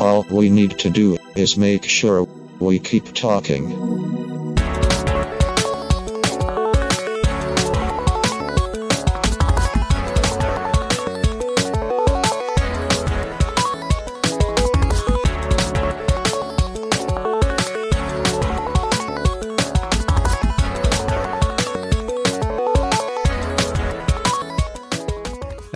All we need to do is make sure we keep talking.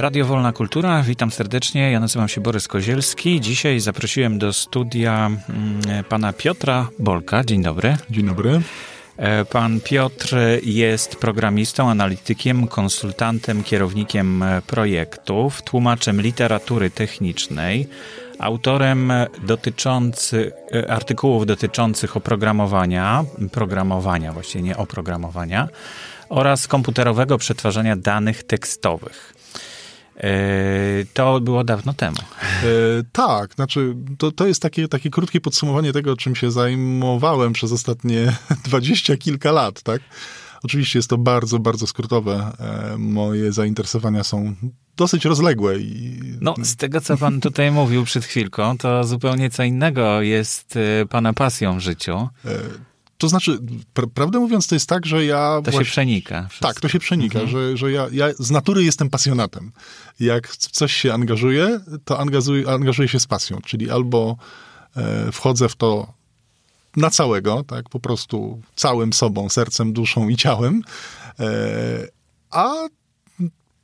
Radio Wolna Kultura, witam serdecznie. Ja nazywam się Borys Kozielski. Dzisiaj zaprosiłem do studia mm, pana Piotra Bolka. Dzień dobry. Dzień dobry. E, pan Piotr jest programistą, analitykiem, konsultantem, kierownikiem e, projektów, tłumaczem literatury technicznej, autorem dotyczący, e, artykułów dotyczących oprogramowania, programowania, właściwie nie oprogramowania, oraz komputerowego przetwarzania danych tekstowych. To było dawno temu. E, tak, znaczy to, to jest takie, takie krótkie podsumowanie tego, czym się zajmowałem przez ostatnie dwadzieścia kilka lat, tak? Oczywiście jest to bardzo, bardzo skrótowe. E, moje zainteresowania są dosyć rozległe. I... No, z tego, co pan tutaj mówił przed chwilką, to zupełnie co innego jest e, pana pasją w życiu. E, to znaczy, pra prawdę mówiąc, to jest tak, że ja. To właśnie... się przenika. Wszystko. Tak, to się przenika, mhm. że, że ja, ja z natury jestem pasjonatem. Jak w coś się angażuję, to angażuję, angażuję się z pasją, czyli albo e, wchodzę w to na całego, tak, po prostu całym sobą, sercem, duszą i ciałem, e, a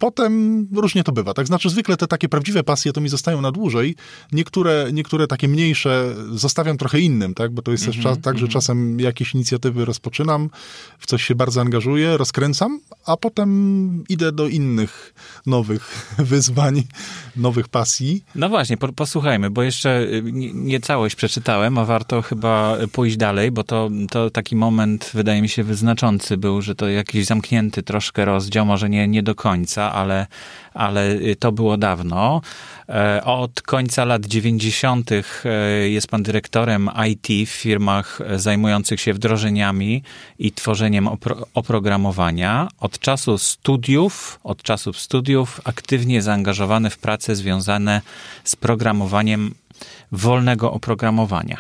Potem różnie to bywa. Tak znaczy, zwykle te takie prawdziwe pasje to mi zostają na dłużej. Niektóre, niektóre takie mniejsze zostawiam trochę innym, tak? Bo to jest mm -hmm, też czas, tak, że mm -hmm. czasem jakieś inicjatywy rozpoczynam, w coś się bardzo angażuję, rozkręcam, a potem idę do innych nowych wyzwań, nowych pasji. No właśnie, po, posłuchajmy, bo jeszcze y, nie, nie, całość przeczytałem, a warto chyba pójść dalej, bo to, to taki moment, wydaje mi się, wyznaczący był, że to jakiś zamknięty troszkę rozdział, może nie, nie do końca, ale, ale to było dawno. E, od końca lat 90. E, jest pan dyrektorem IT w firmach zajmujących się wdrożeniami i tworzeniem opro oprogramowania. Od czasu studiów, od czasów studiów aktywnie zaangażowany w prace związane z programowaniem wolnego oprogramowania.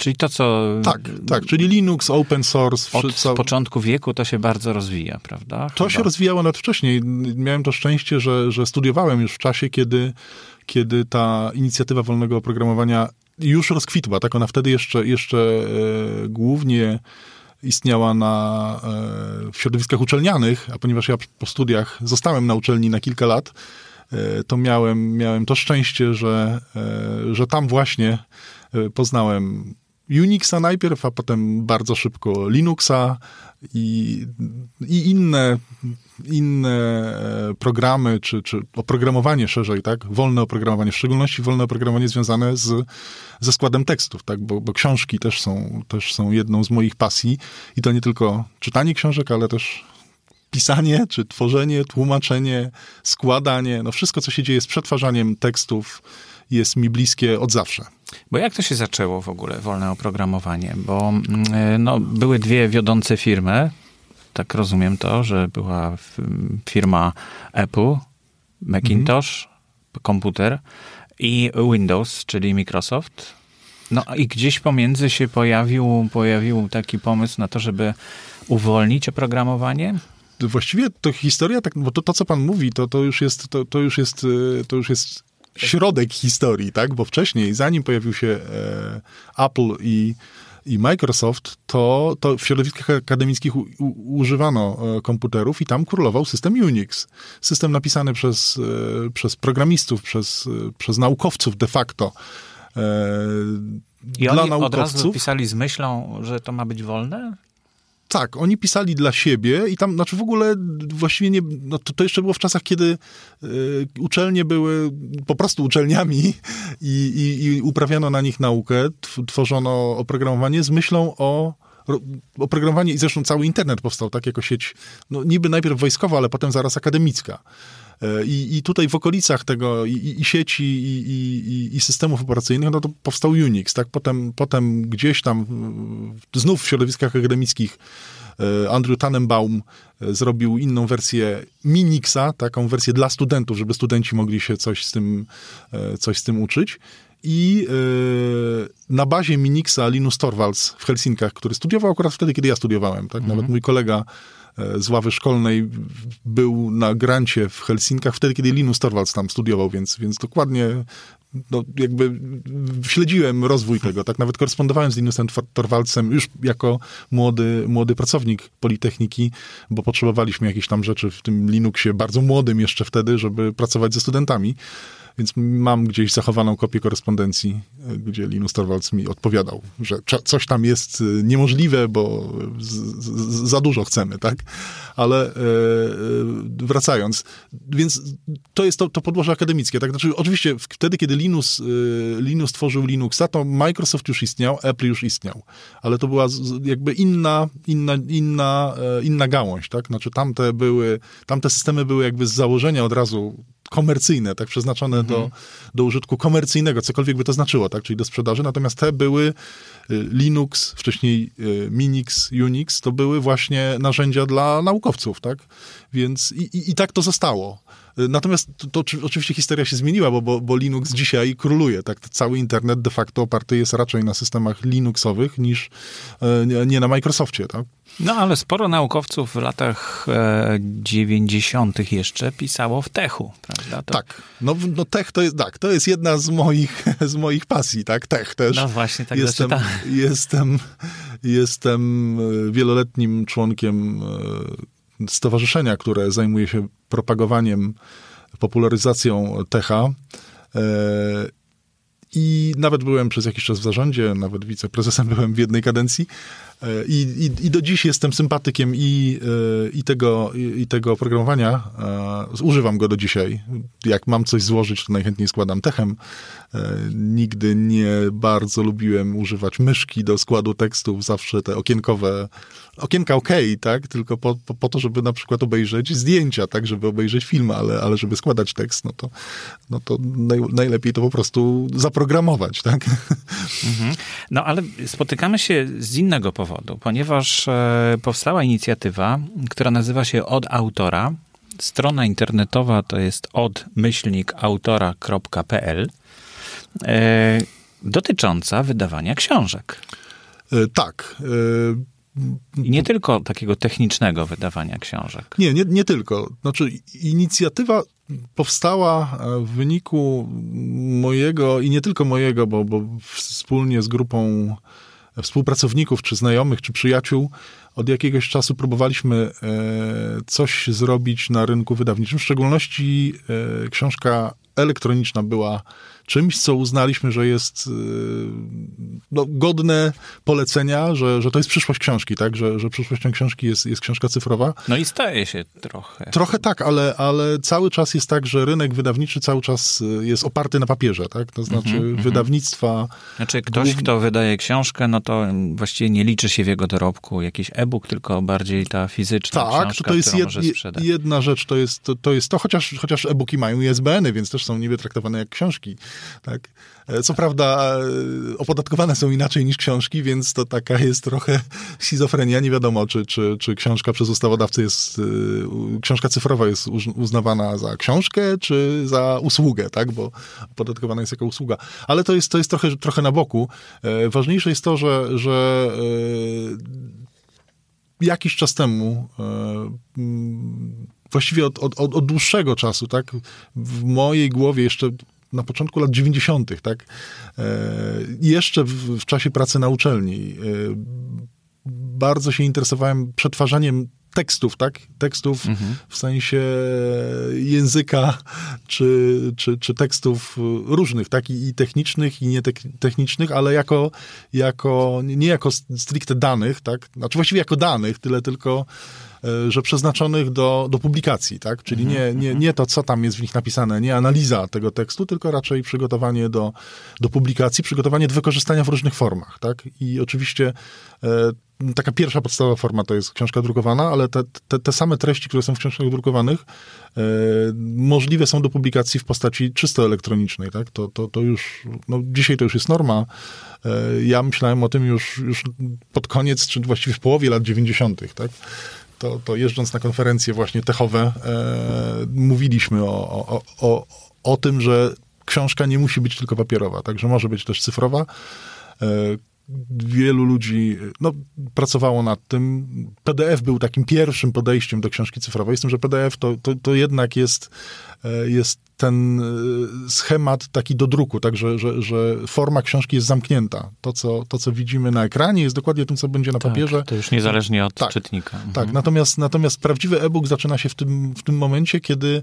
Czyli to, co. Tak, tak, czyli Linux, open source. Od początku wieku to się bardzo rozwija, prawda? To Chyba. się rozwijało nawet wcześniej. Miałem to szczęście, że, że studiowałem już w czasie, kiedy, kiedy ta inicjatywa wolnego oprogramowania już rozkwitła. Tak, ona wtedy jeszcze, jeszcze e, głównie istniała na, e, w środowiskach uczelnianych, a ponieważ ja po studiach zostałem na uczelni na kilka lat, e, to miałem, miałem to szczęście, że, e, że tam właśnie e, poznałem Unixa najpierw, a potem bardzo szybko Linuxa i, i inne, inne e, programy, czy, czy oprogramowanie szerzej, tak? Wolne oprogramowanie, w szczególności wolne oprogramowanie związane z, ze składem tekstów, tak? Bo, bo książki też są, też są jedną z moich pasji i to nie tylko czytanie książek, ale też pisanie, czy tworzenie, tłumaczenie, składanie, no wszystko, co się dzieje z przetwarzaniem tekstów, jest mi bliskie od zawsze. Bo jak to się zaczęło w ogóle, wolne oprogramowanie? Bo mm, no, były dwie wiodące firmy, tak rozumiem to, że była firma Apple, Macintosh, mhm. komputer i Windows, czyli Microsoft. No i gdzieś pomiędzy się pojawił, pojawił taki pomysł na to, żeby uwolnić oprogramowanie? Właściwie to historia, tak, bo to, to co pan mówi, to, to, już jest, to, to, już jest, to już jest środek historii, tak? Bo wcześniej, zanim pojawił się e, Apple i, i Microsoft, to, to w środowiskach akademickich u, u, używano e, komputerów i tam królował system Unix. System napisany przez, e, przez programistów, przez, e, przez naukowców de facto. E, I dla oni naukowców. od razu pisali z myślą, że to ma być wolne? Tak, oni pisali dla siebie i tam, znaczy w ogóle właściwie nie, no to, to jeszcze było w czasach, kiedy y, uczelnie były po prostu uczelniami i, i, i uprawiano na nich naukę, tworzono oprogramowanie z myślą o oprogramowanie i zresztą cały internet powstał tak jako sieć, no niby najpierw wojskowa, ale potem zaraz akademicka. I, I tutaj w okolicach tego i, i sieci, i, i, systemów operacyjnych, no to powstał Unix, tak? Potem, potem gdzieś tam znów w środowiskach akademickich e, Andrew Tannenbaum e, zrobił inną wersję Minixa, taką wersję dla studentów, żeby studenci mogli się coś z tym, e, coś z tym uczyć. I na bazie Minixa Linus Torvalds w Helsinkach, który studiował akurat wtedy, kiedy ja studiowałem, tak? Nawet mój kolega z ławy szkolnej był na grancie w Helsinkach wtedy, kiedy Linus Torvalds tam studiował, więc, więc dokładnie no, jakby śledziłem rozwój tego, tak nawet korespondowałem z Linusem Torvaldsem już jako młody, młody pracownik Politechniki, bo potrzebowaliśmy jakieś tam rzeczy w tym Linuxie, bardzo młodym jeszcze wtedy, żeby pracować ze studentami. Więc mam gdzieś zachowaną kopię korespondencji, gdzie Linus Torvalds mi odpowiadał, że coś tam jest e, niemożliwe, bo za dużo chcemy, tak? Ale e, e, wracając, więc to jest to, to podłoże akademickie, tak? Znaczy, oczywiście wtedy, kiedy Linus, e, Linus tworzył Linuxa, to Microsoft już istniał, Apple już istniał, ale to była jakby inna, inna, inna, inna gałąź, tak? Znaczy, tamte były, tamte systemy były jakby z założenia od razu komercyjne, tak, przeznaczone mhm. do, do użytku komercyjnego, cokolwiek by to znaczyło, tak, czyli do sprzedaży, natomiast te były y, Linux, wcześniej y, Minix, Unix, to były właśnie narzędzia dla naukowców, tak, więc i, i, i tak to zostało. Y, natomiast to, to, oczywiście historia się zmieniła, bo, bo, bo, Linux dzisiaj króluje. Tak? Cały internet de facto oparty jest raczej na systemach Linuxowych niż nie, nie na Microsoftie. Tak? No ale sporo naukowców w latach e, 90. jeszcze pisało w Techu, prawda? To... Tak, no, no Tech to jest, tak, to jest jedna z moich, z moich pasji, tak, Tech też. No właśnie, tak jestem, jestem, jestem e, wieloletnim członkiem e, stowarzyszenia, które zajmuje się propagowaniem, popularyzacją Techa. E, I nawet byłem przez jakiś czas w zarządzie, nawet wiceprezesem byłem w jednej kadencji. E, I, i, I, do dziś jestem sympatykiem i, e, i, tego, i, tego oprogramowania. E, używam go do dzisiaj. Jak mam coś złożyć, to najchętniej składam techem. Nigdy nie bardzo lubiłem używać myszki do składu tekstów. Zawsze te okienkowe, okienka ok, tak? Tylko po, po, po, to, żeby na przykład obejrzeć zdjęcia, tak? Żeby obejrzeć film, ale, ale żeby składać tekst, no to, no to naj, najlepiej to po prostu zaprogramować, tak? Mhm. No ale spotykamy się z innego powodu powodu, ponieważ e, powstała inicjatywa, która nazywa się Od Autora. Strona internetowa to jest odmyślnikautora.pl e, dotycząca wydawania książek. E, tak. I nie tylko takiego technicznego wydawania książek. Nie, nie, nie tylko. Znaczy, inicjatywa powstała w wyniku mojego i nie tylko mojego, bo, bo wspólnie z grupą współpracowników, czy znajomych, czy przyjaciół, od jakiegoś czasu próbowaliśmy e, coś zrobić na rynku wydawniczym. W szczególności e, książka elektroniczna była czymś, co uznaliśmy, że jest y, no, godne polecenia, że, że to jest przyszłość książki, tak? Że, że przyszłością książki jest, jest książka cyfrowa. No i staje się trochę. Trochę tak, ale, ale cały czas jest tak, że rynek wydawniczy cały czas y, jest oparty na papierze, tak? To znaczy mm -hmm, wydawnictwa... Znaczy ktoś, kto wydaje książkę, no to właściwie nie liczy się w jego dorobku jakiś e-book, tylko bardziej ta fizyczna tak, książka, to jest jed, jedna rzecz, to jest to, to, jest to chociaż, chociaż e-booki mają ISBN-y, więc też są niby traktowane jak książki. Tak? E, co prawda e, opodatkowane są inaczej niż książki, więc to taka jest trochę schizofrenia. Nie wiadomo, czy, czy, czy książka przez ustawodawcę jest, e, książka cyfrowa jest uznawana za książkę, czy za usługę, tak? Bo opodatkowana jest jako usługa. Ale to jest, to jest trochę, trochę na boku. Ważniejsze jest to, że, że jakiś czas temu właściwie od, od, od, dłuższego czasu, tak, w mojej głowie jeszcze na początku lat 90., tak? E, jeszcze w, w, czasie pracy na uczelni e, bardzo się interesowałem przetwarzaniem tekstów, tak? Tekstów mhm. w sensie języka, czy, czy, czy tekstów różnych, tak? I, i technicznych, i nietechnicznych, ale jako, jako, nie jako stricte danych, tak? Znaczy właściwie jako danych, tyle tylko że przeznaczonych do, do publikacji, tak? Czyli nie, nie, mhm. nie to, co tam jest w nich napisane, nie analiza tego tekstu, tylko raczej przygotowanie do, do publikacji, przygotowanie do wykorzystania w różnych formach, tak? I oczywiście e, taka pierwsza podstawowa forma to jest książka drukowana, ale te, te, te same treści, które są w książkach drukowanych, e, możliwe są do publikacji w postaci czysto elektronicznej, tak? To, to, to już, no dzisiaj to już jest norma. E, ja myślałem o tym już, już pod koniec, czy właściwie w połowie lat 90., tak? To, to jeżdżąc na konferencje właśnie techowe, e, mówiliśmy o, o, o, o tym, że książka nie musi być tylko papierowa, także może być też cyfrowa. Wielu ludzi no, pracowało nad tym. PDF był takim pierwszym podejściem do książki cyfrowej, z tym, że PDF to, to, to jednak jest, e, jest ten e, schemat taki do druku, tak, że, że, że forma książki jest zamknięta. To co, to, co widzimy na ekranie, jest dokładnie tym, co będzie na tak, papierze. To już niezależnie od tak, czytnika. Tak, mhm. Natomiast, natomiast prawdziwy e-book zaczyna się w tym, w tym momencie, kiedy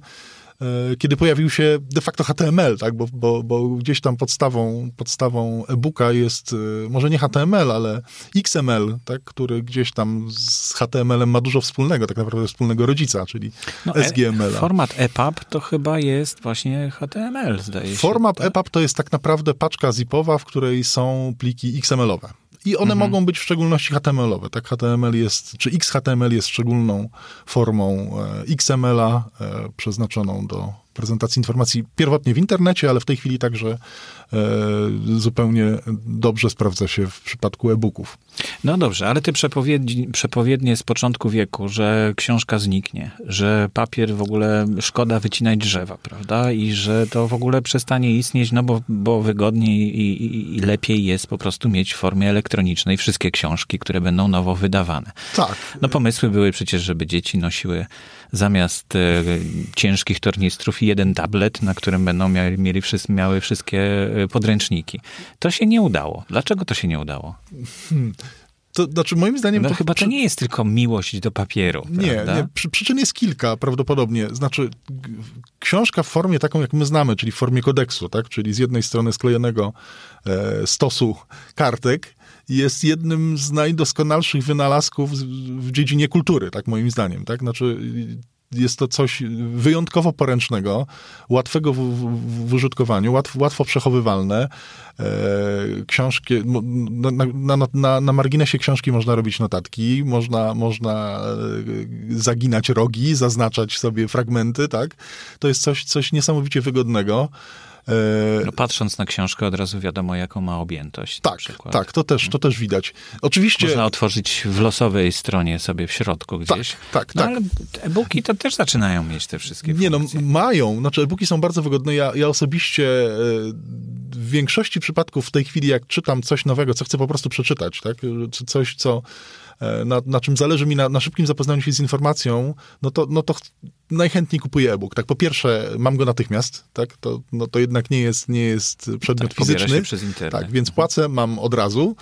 kiedy pojawił się de facto HTML, tak? bo, bo, bo gdzieś tam podstawą, podstawą e-booka jest e, może nie HTML, ale XML, tak? który gdzieś tam z HTML-em ma dużo wspólnego, tak naprawdę wspólnego rodzica, czyli no, SGML. E format EPUB to chyba jest właśnie HTML, zdaje się. Format tak? EPUB to jest tak naprawdę paczka zipowa, w której są pliki XML-owe. I one mhm. mogą być w szczególności HTML-owe. Tak, HTML jest, czy XHTML jest szczególną formą e, XML-a e, przeznaczoną do prezentacji informacji pierwotnie w internecie, ale w tej chwili także e, zupełnie dobrze sprawdza się w przypadku e-booków. No dobrze, ale te przepowiedni, przepowiednie z początku wieku, że książka zniknie, że papier w ogóle szkoda wycinać drzewa, prawda? I że to w ogóle przestanie istnieć, no bo, bo wygodniej i, i, i lepiej jest po prostu mieć w formie elektronicznej wszystkie książki, które będą nowo wydawane. Tak. No pomysły były przecież, żeby dzieci nosiły zamiast e, ciężkich tornistrów jeden tablet, na którym będą miały, mieli miały wszystkie e, podręczniki. To się nie udało. Dlaczego to się nie udało? Hmm. To znaczy, moim zdaniem. No to, chyba to nie jest tylko miłość do papieru. Nie, nie. Przy, przyczyn jest kilka prawdopodobnie. Znaczy, książka w formie taką, jak my znamy, czyli w formie kodeksu, tak? czyli z jednej strony sklejonego e, stosu kartek, jest jednym z najdoskonalszych wynalazków w dziedzinie kultury, tak moim zdaniem. Tak? Znaczy, jest to coś wyjątkowo poręcznego, łatwego w, w, w użytkowaniu, łatw, łatwo przechowywalne. E, książki, na, na, na, na, marginesie książki można robić notatki, można, można e, zaginać rogi, zaznaczać sobie fragmenty, tak? To jest coś, coś niesamowicie wygodnego. E, no, patrząc na książkę od razu wiadomo, jaką ma objętość. Tak, tak, to też, to też widać. Oczywiście... Można otworzyć w losowej stronie sobie w środku gdzieś. Tak, tak, no, tak. ale e-booki to też zaczynają mieć te wszystkie Nie no, funkcje. no, mają. Znaczy e-booki są bardzo wygodne. Ja, ja osobiście e, w większości przypadków w tej chwili, jak czytam coś nowego, co chcę po prostu przeczytać, tak? Coś, co E, na, na czym zależy mi na, na, szybkim zapoznaniu się z informacją, no to, no to najchętniej kupuję e-book. Tak, po pierwsze, mam go natychmiast, tak, to, no to jednak nie jest, nie jest przedmiot tak, fizyczny. przez internet. Tak, więc płacę, mam od razu.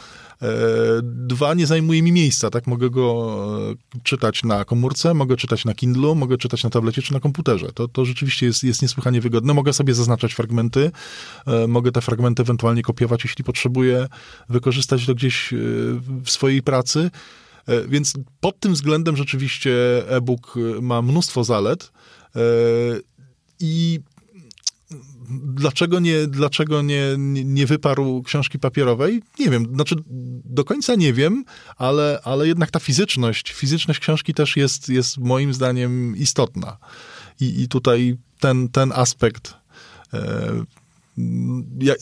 E, dwa, nie zajmuje mi miejsca, tak? Mogę go e, czytać na komórce, mogę czytać na Kindle, mogę czytać na tablecie czy na komputerze. To, to rzeczywiście jest, jest niesłychanie wygodne. Mogę sobie zaznaczać fragmenty, mogę te fragmenty ewentualnie kopiować, jeśli potrzebuję, wykorzystać to gdzieś w swojej pracy. E, więc pod tym względem rzeczywiście e-book e, ma mnóstwo zalet e, i dlaczego nie, dlaczego nie, nie wyparł książki papierowej? Nie wiem, znaczy do końca nie wiem, ale, ale jednak ta fizyczność, fizyczność książki też jest, jest moim zdaniem istotna. I, i tutaj ten, ten aspekt e,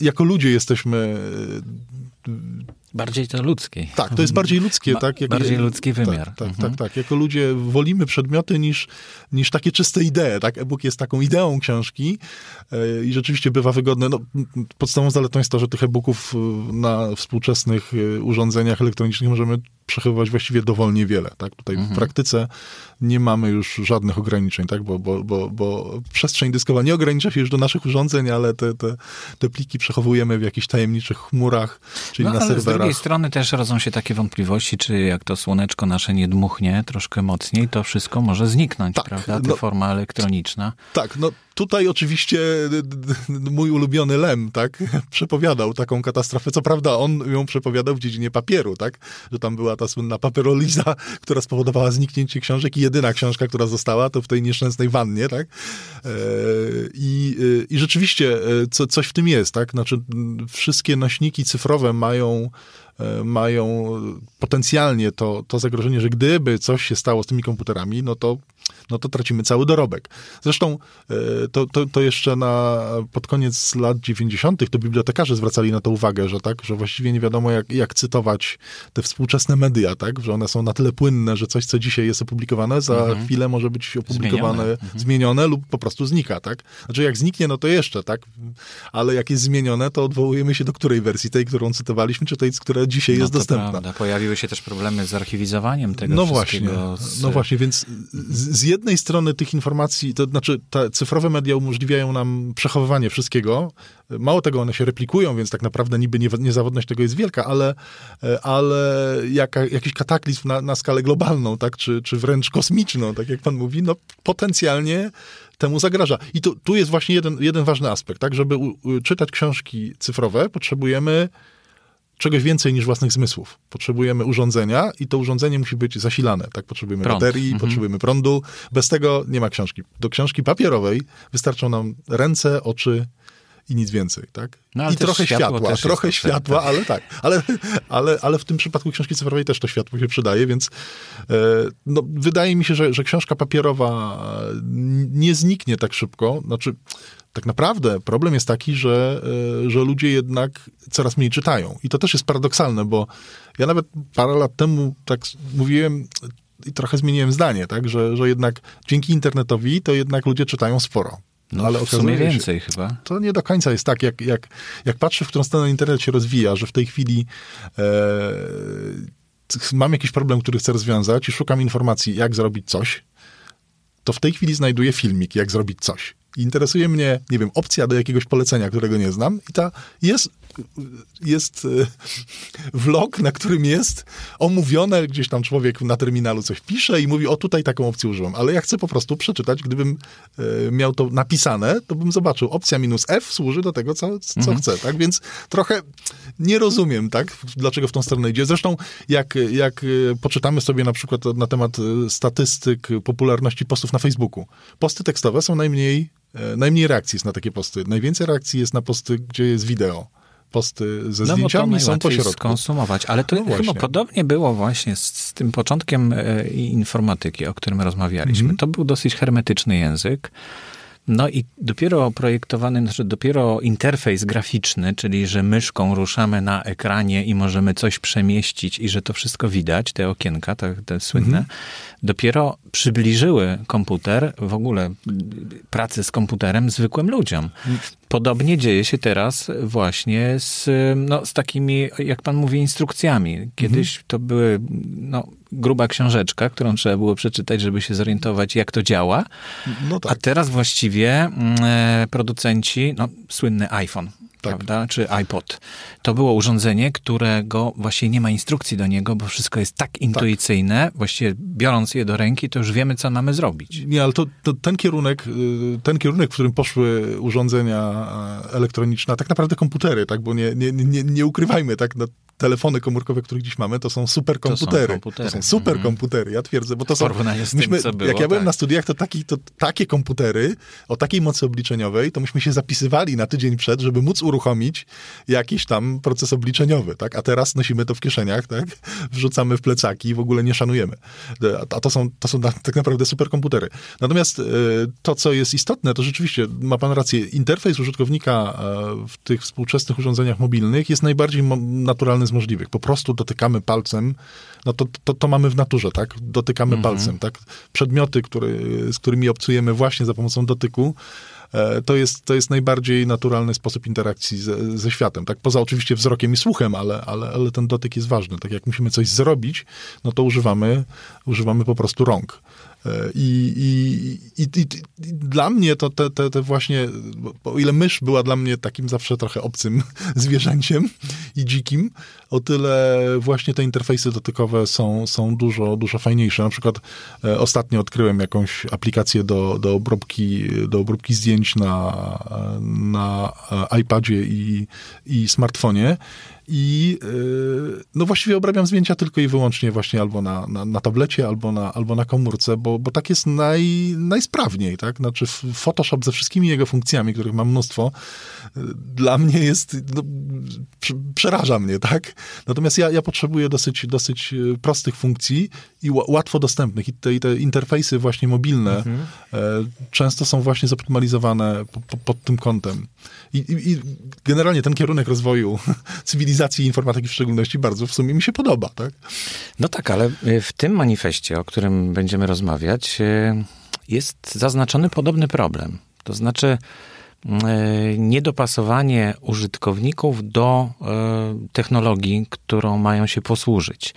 jako ludzie jesteśmy Bardziej to ludzkie. Tak, to jest bardziej ludzkie, ba tak? Jak, bardziej ludzki tak, wymiar. Tak, tak, mhm. tak, tak. Jako ludzie wolimy przedmioty niż, niż takie czyste idee, tak? E-book jest taką ideą książki e, i rzeczywiście bywa wygodny. No, podstawową zaletą jest to, że tych e-booków e, na współczesnych e, urządzeniach elektronicznych możemy przechowywać właściwie dowolnie wiele, tak? Tutaj mhm. w praktyce nie mamy już żadnych ograniczeń, tak? Bo, bo, bo, bo przestrzeń dyskowa nie ogranicza się już do naszych urządzeń, ale te, te, te pliki przechowujemy w jakichś tajemniczych chmurach, czyli no, na serwerach drugiej strony też rodzą się takie wątpliwości, czy jak to słoneczko nasze nie dmuchnie troszkę mocniej, to wszystko może zniknąć, tak, prawda? Ta no, forma elektroniczna. Tak, no tutaj oczywiście mój ulubiony Lem, tak, przepowiadał taką katastrofę. Co prawda on ją przepowiadał w dziedzinie papieru, tak, że tam była ta słynna paperoliza, która spowodowała zniknięcie książek i jedyna książka, która została, to w tej nieszczęsnej wannie, tak. E, I, i rzeczywiście e, co, coś w tym jest, tak, znaczy wszystkie nośniki cyfrowe mają E, mają potencjalnie to, to zagrożenie, że gdyby coś się stało z tymi komputerami, no to no to tracimy cały dorobek. Zresztą e, to, to, to jeszcze na, pod koniec lat 90. to bibliotekarze zwracali na to uwagę, że tak, że właściwie nie wiadomo jak, jak cytować te współczesne media, tak, że one są na tyle płynne, że coś, co dzisiaj jest opublikowane, za mhm. chwilę może być opublikowane, zmienione. Mhm. zmienione lub po prostu znika, tak. Znaczy jak zniknie, no to jeszcze, tak, ale jak jest zmienione, to odwołujemy się do której wersji, tej, którą cytowaliśmy, czy tej, która dzisiaj no jest dostępna. Prawda. Pojawiły się też problemy z archiwizowaniem tego no wszystkiego. Właśnie, z... No właśnie, więc z, z jednej strony tych informacji, to znaczy te cyfrowe media umożliwiają nam przechowywanie wszystkiego. Mało tego, one się replikują, więc tak naprawdę niby nie, niezawodność tego jest wielka, ale, ale jaka, jakiś kataklizm na, na skalę globalną, tak, czy, czy wręcz kosmiczną, tak jak pan mówi, no potencjalnie temu zagraża. I tu, tu jest właśnie jeden, jeden ważny aspekt, tak, żeby u, czytać książki cyfrowe, potrzebujemy czegoś więcej niż własnych zmysłów. Potrzebujemy urządzenia i to urządzenie musi być zasilane. Tak, potrzebujemy Prąd. baterii, mhm. potrzebujemy prądu. Bez tego nie ma książki. Do książki papierowej wystarczą nam ręce, oczy i nic więcej, tak? No, I trochę światła, trochę światła, tak. ale tak. Ale, ale, ale w tym przypadku książki cyfrowej też to światło się przydaje, więc e, no, wydaje mi się, że, że książka papierowa nie zniknie tak szybko. Znaczy, tak naprawdę problem jest taki, że, e, że ludzie jednak coraz mniej czytają. I to też jest paradoksalne, bo ja nawet parę lat temu tak mówiłem i trochę zmieniłem zdanie, tak, że, że jednak dzięki internetowi to jednak ludzie czytają sporo. No, ale w sumie więcej się, chyba. To nie do końca jest tak, jak, jak, jak patrzę, w którą stronę internet się rozwija, że w tej chwili e, mam jakiś problem, który chcę rozwiązać i szukam informacji, jak zrobić coś, to w tej chwili znajduję filmik, jak zrobić coś interesuje mnie, nie wiem, opcja do jakiegoś polecenia, którego nie znam i ta jest, jest e, vlog, na którym jest omówione, gdzieś tam człowiek na terminalu coś pisze i mówi, o tutaj taką opcję użyłem, ale ja chcę po prostu przeczytać, gdybym e, miał to napisane, to bym zobaczył, opcja minus F służy do tego, co, co mhm. chcę, tak, więc trochę nie rozumiem, tak, dlaczego w tą stronę idzie. Zresztą, jak, jak e, poczytamy sobie na przykład na temat statystyk popularności postów na Facebooku, posty tekstowe są najmniej najmniej reakcji jest na takie posty. Najwięcej reakcji jest na posty, gdzie jest wideo. Posty ze no, zdjęciami są po środku. skonsumować, ale to no chyba podobnie było właśnie z, z tym początkiem e, informatyki, o którym rozmawialiśmy. Mm -hmm. To był dosyć hermetyczny język. No i dopiero projektowany, znaczy dopiero interfejs graficzny, czyli że myszką ruszamy na ekranie i możemy coś przemieścić i że to wszystko widać, te okienka, te, te słynne, mm -hmm. dopiero przybliżyły komputer, w ogóle pracę z komputerem zwykłym ludziom. Podobnie dzieje się teraz właśnie z, no, z takimi, jak pan mówi, instrukcjami. Kiedyś mhm. to były no, gruba książeczka, którą trzeba było przeczytać, żeby się zorientować, jak to działa. No tak. A teraz właściwie mm, e, producenci, no, słynny iPhone, tak. prawda, czy iPod. To było urządzenie, którego właśnie nie ma instrukcji do niego, bo wszystko jest tak, intuicyjne, tak. właściwie biorąc je do ręki, to już wiemy, co mamy zrobić. Nie, ale to, to, ten kierunek, y, ten kierunek, w którym poszły urządzenia elektroniczne, a tak naprawdę komputery, tak, bo nie, nie, nie, nie ukrywajmy, tak, no, telefony komórkowe, które dziś mamy, to są superkomputery. To są, komputery. to są superkomputery, ja twierdzę, bo to są... Myśmy, tym, było, jak ja byłem tak. na studiach, to, taki, to takie komputery o takiej mocy obliczeniowej, to myśmy się zapisywali na tydzień przed, żeby móc uruchomić jakiś tam proces obliczeniowy, tak? A teraz nosimy to w kieszeniach, tak? Wrzucamy w plecaki i w ogóle nie szanujemy. A to są, to są tak naprawdę superkomputery. Natomiast e, to, co jest istotne, to rzeczywiście, ma pan rację, interfejs użytkownika e, w tych współczesnych urządzeniach mobilnych jest najbardziej naturalny z możliwych. Po prostu dotykamy palcem, no to, to, to mamy w naturze, tak? Dotykamy mhm. palcem, tak? Przedmioty, który, z którymi obcujemy właśnie za pomocą dotyku, to jest, to jest najbardziej naturalny sposób interakcji ze, ze światem. Tak, poza oczywiście wzrokiem i słuchem, ale, ale, ale ten dotyk jest ważny. Tak jak musimy coś zrobić, no to używamy, używamy po prostu rąk. I, i, i, i, dla mnie to te, te, te właśnie, o ile mysz była dla mnie takim zawsze trochę obcym zwierzęciem i dzikim, o tyle właśnie te interfejsy dotykowe są, są dużo, dużo fajniejsze. Na przykład e, ostatnio odkryłem jakąś aplikację do, do, obróbki, do obróbki zdjęć na, na iPadzie i, i smartfonie i yy, no właściwie obrabiam zdjęcia tylko i wyłącznie właśnie albo na, na, na tablecie, albo na, albo na komórce, bo, bo tak jest naj, najsprawniej, tak? Znaczy Photoshop ze wszystkimi jego funkcjami, których mam mnóstwo, yy, dla mnie jest, no, przeraża mnie, tak? Natomiast ja, ja potrzebuję dosyć, dosyć y, prostych funkcji i łatwo dostępnych i te, i te interfejsy właśnie mobilne mhm. e, często są właśnie zoptymalizowane po, po, pod tym kątem. I, i, I, generalnie ten kierunek rozwoju cywilizacji i informatyki w szczególności bardzo w sumie mi się podoba, tak? No tak, ale y, w tym manifestie, o którym będziemy rozmawiać, y, jest zaznaczony podobny problem. To znaczy y, niedopasowanie użytkowników do technologii, którą mają się posłużyć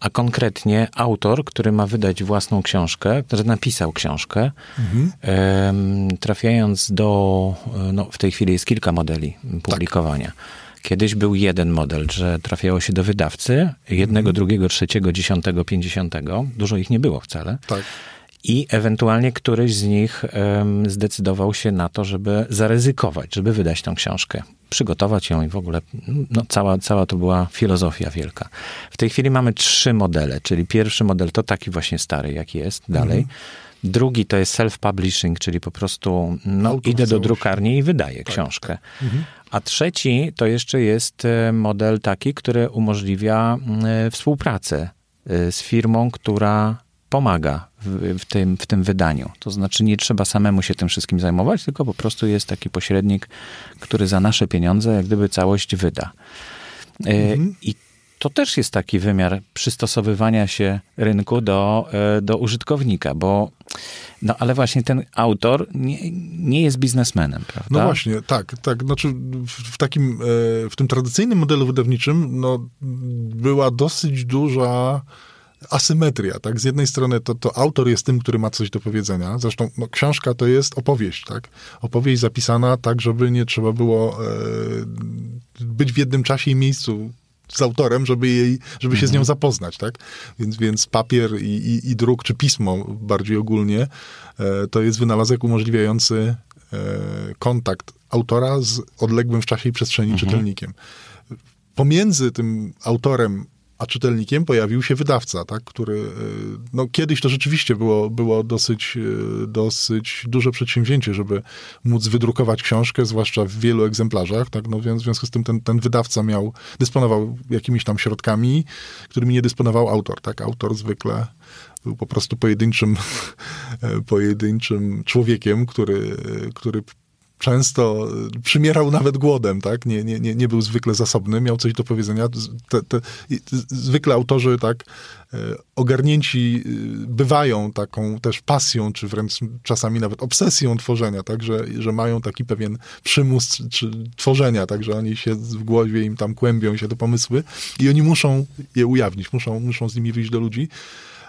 a konkretnie autor, który ma wydać własną książkę, który napisał książkę, mhm. trafiając do, no w tej chwili jest kilka modeli publikowania. Tak. Kiedyś był jeden model, że trafiało się do wydawcy, jednego, mhm. drugiego, trzeciego, dziesiątego, pięćdziesiątego. Dużo ich nie było wcale. Tak. I ewentualnie któryś z nich um, zdecydował się na to, żeby zaryzykować, żeby wydać tą książkę przygotować ją i w ogóle no, cała, cała to była filozofia wielka. W tej chwili mamy trzy modele, czyli pierwszy model to taki właśnie stary, jaki jest dalej. Mhm. Drugi to jest self-publishing, czyli po prostu no, idę do drukarni i wydaję tak, książkę. Mhm. A trzeci to jeszcze jest e, model taki, który umożliwia e, współpracę e, z firmą, która pomaga w, w, tym, w tym wydaniu. To znaczy nie trzeba samemu się tym wszystkim zajmować, tylko po prostu jest taki pośrednik, który za nasze pieniądze jak gdyby całość wyda. Mhm. I to też jest taki wymiar przystosowywania się rynku do, e, do użytkownika, bo no ale właśnie ten autor nie, nie jest biznesmenem, prawda? No właśnie, tak, tak. Znaczy w takim, e, w tym tradycyjnym modelu wydawniczym no, była dosyć duża asymetria, tak? Z jednej strony to, to autor jest tym, który ma coś do powiedzenia. Zresztą no, książka to jest opowieść, tak? Opowieść zapisana tak, żeby nie trzeba było e, być w jednym czasie i miejscu z autorem, żeby, jej, żeby się z nią mhm. zapoznać, tak? Więc, więc papier i, i, i druk, czy pismo bardziej ogólnie, e, to jest wynalazek umożliwiający e, kontakt autora z odległym w czasie i przestrzeni mhm. czytelnikiem. Pomiędzy tym autorem a czytelnikiem pojawił się wydawca, tak, który, e, no kiedyś to rzeczywiście było, było dosyć, e, dosyć duże przedsięwzięcie, żeby móc wydrukować książkę, zwłaszcza w wielu egzemplarzach, tak, no więc w związku z tym ten, ten wydawca miał, dysponował jakimiś tam środkami, którymi nie dysponował autor, tak, autor zwykle był po prostu pojedynczym, e, pojedynczym człowiekiem, który, który często przymierał nawet głodem, tak? Nie, nie, nie, nie był zwykle zasobny, miał coś do powiedzenia. Te, te, zwykle autorzy, tak, e, ogarnięci e, bywają taką też pasją, czy wręcz czasami nawet obsesją tworzenia, tak, że, że mają taki pewien przymus czy tworzenia, tak, że oni się w głowie im tam kłębią się te pomysły i oni muszą je ujawnić, muszą, muszą z nimi wyjść do ludzi.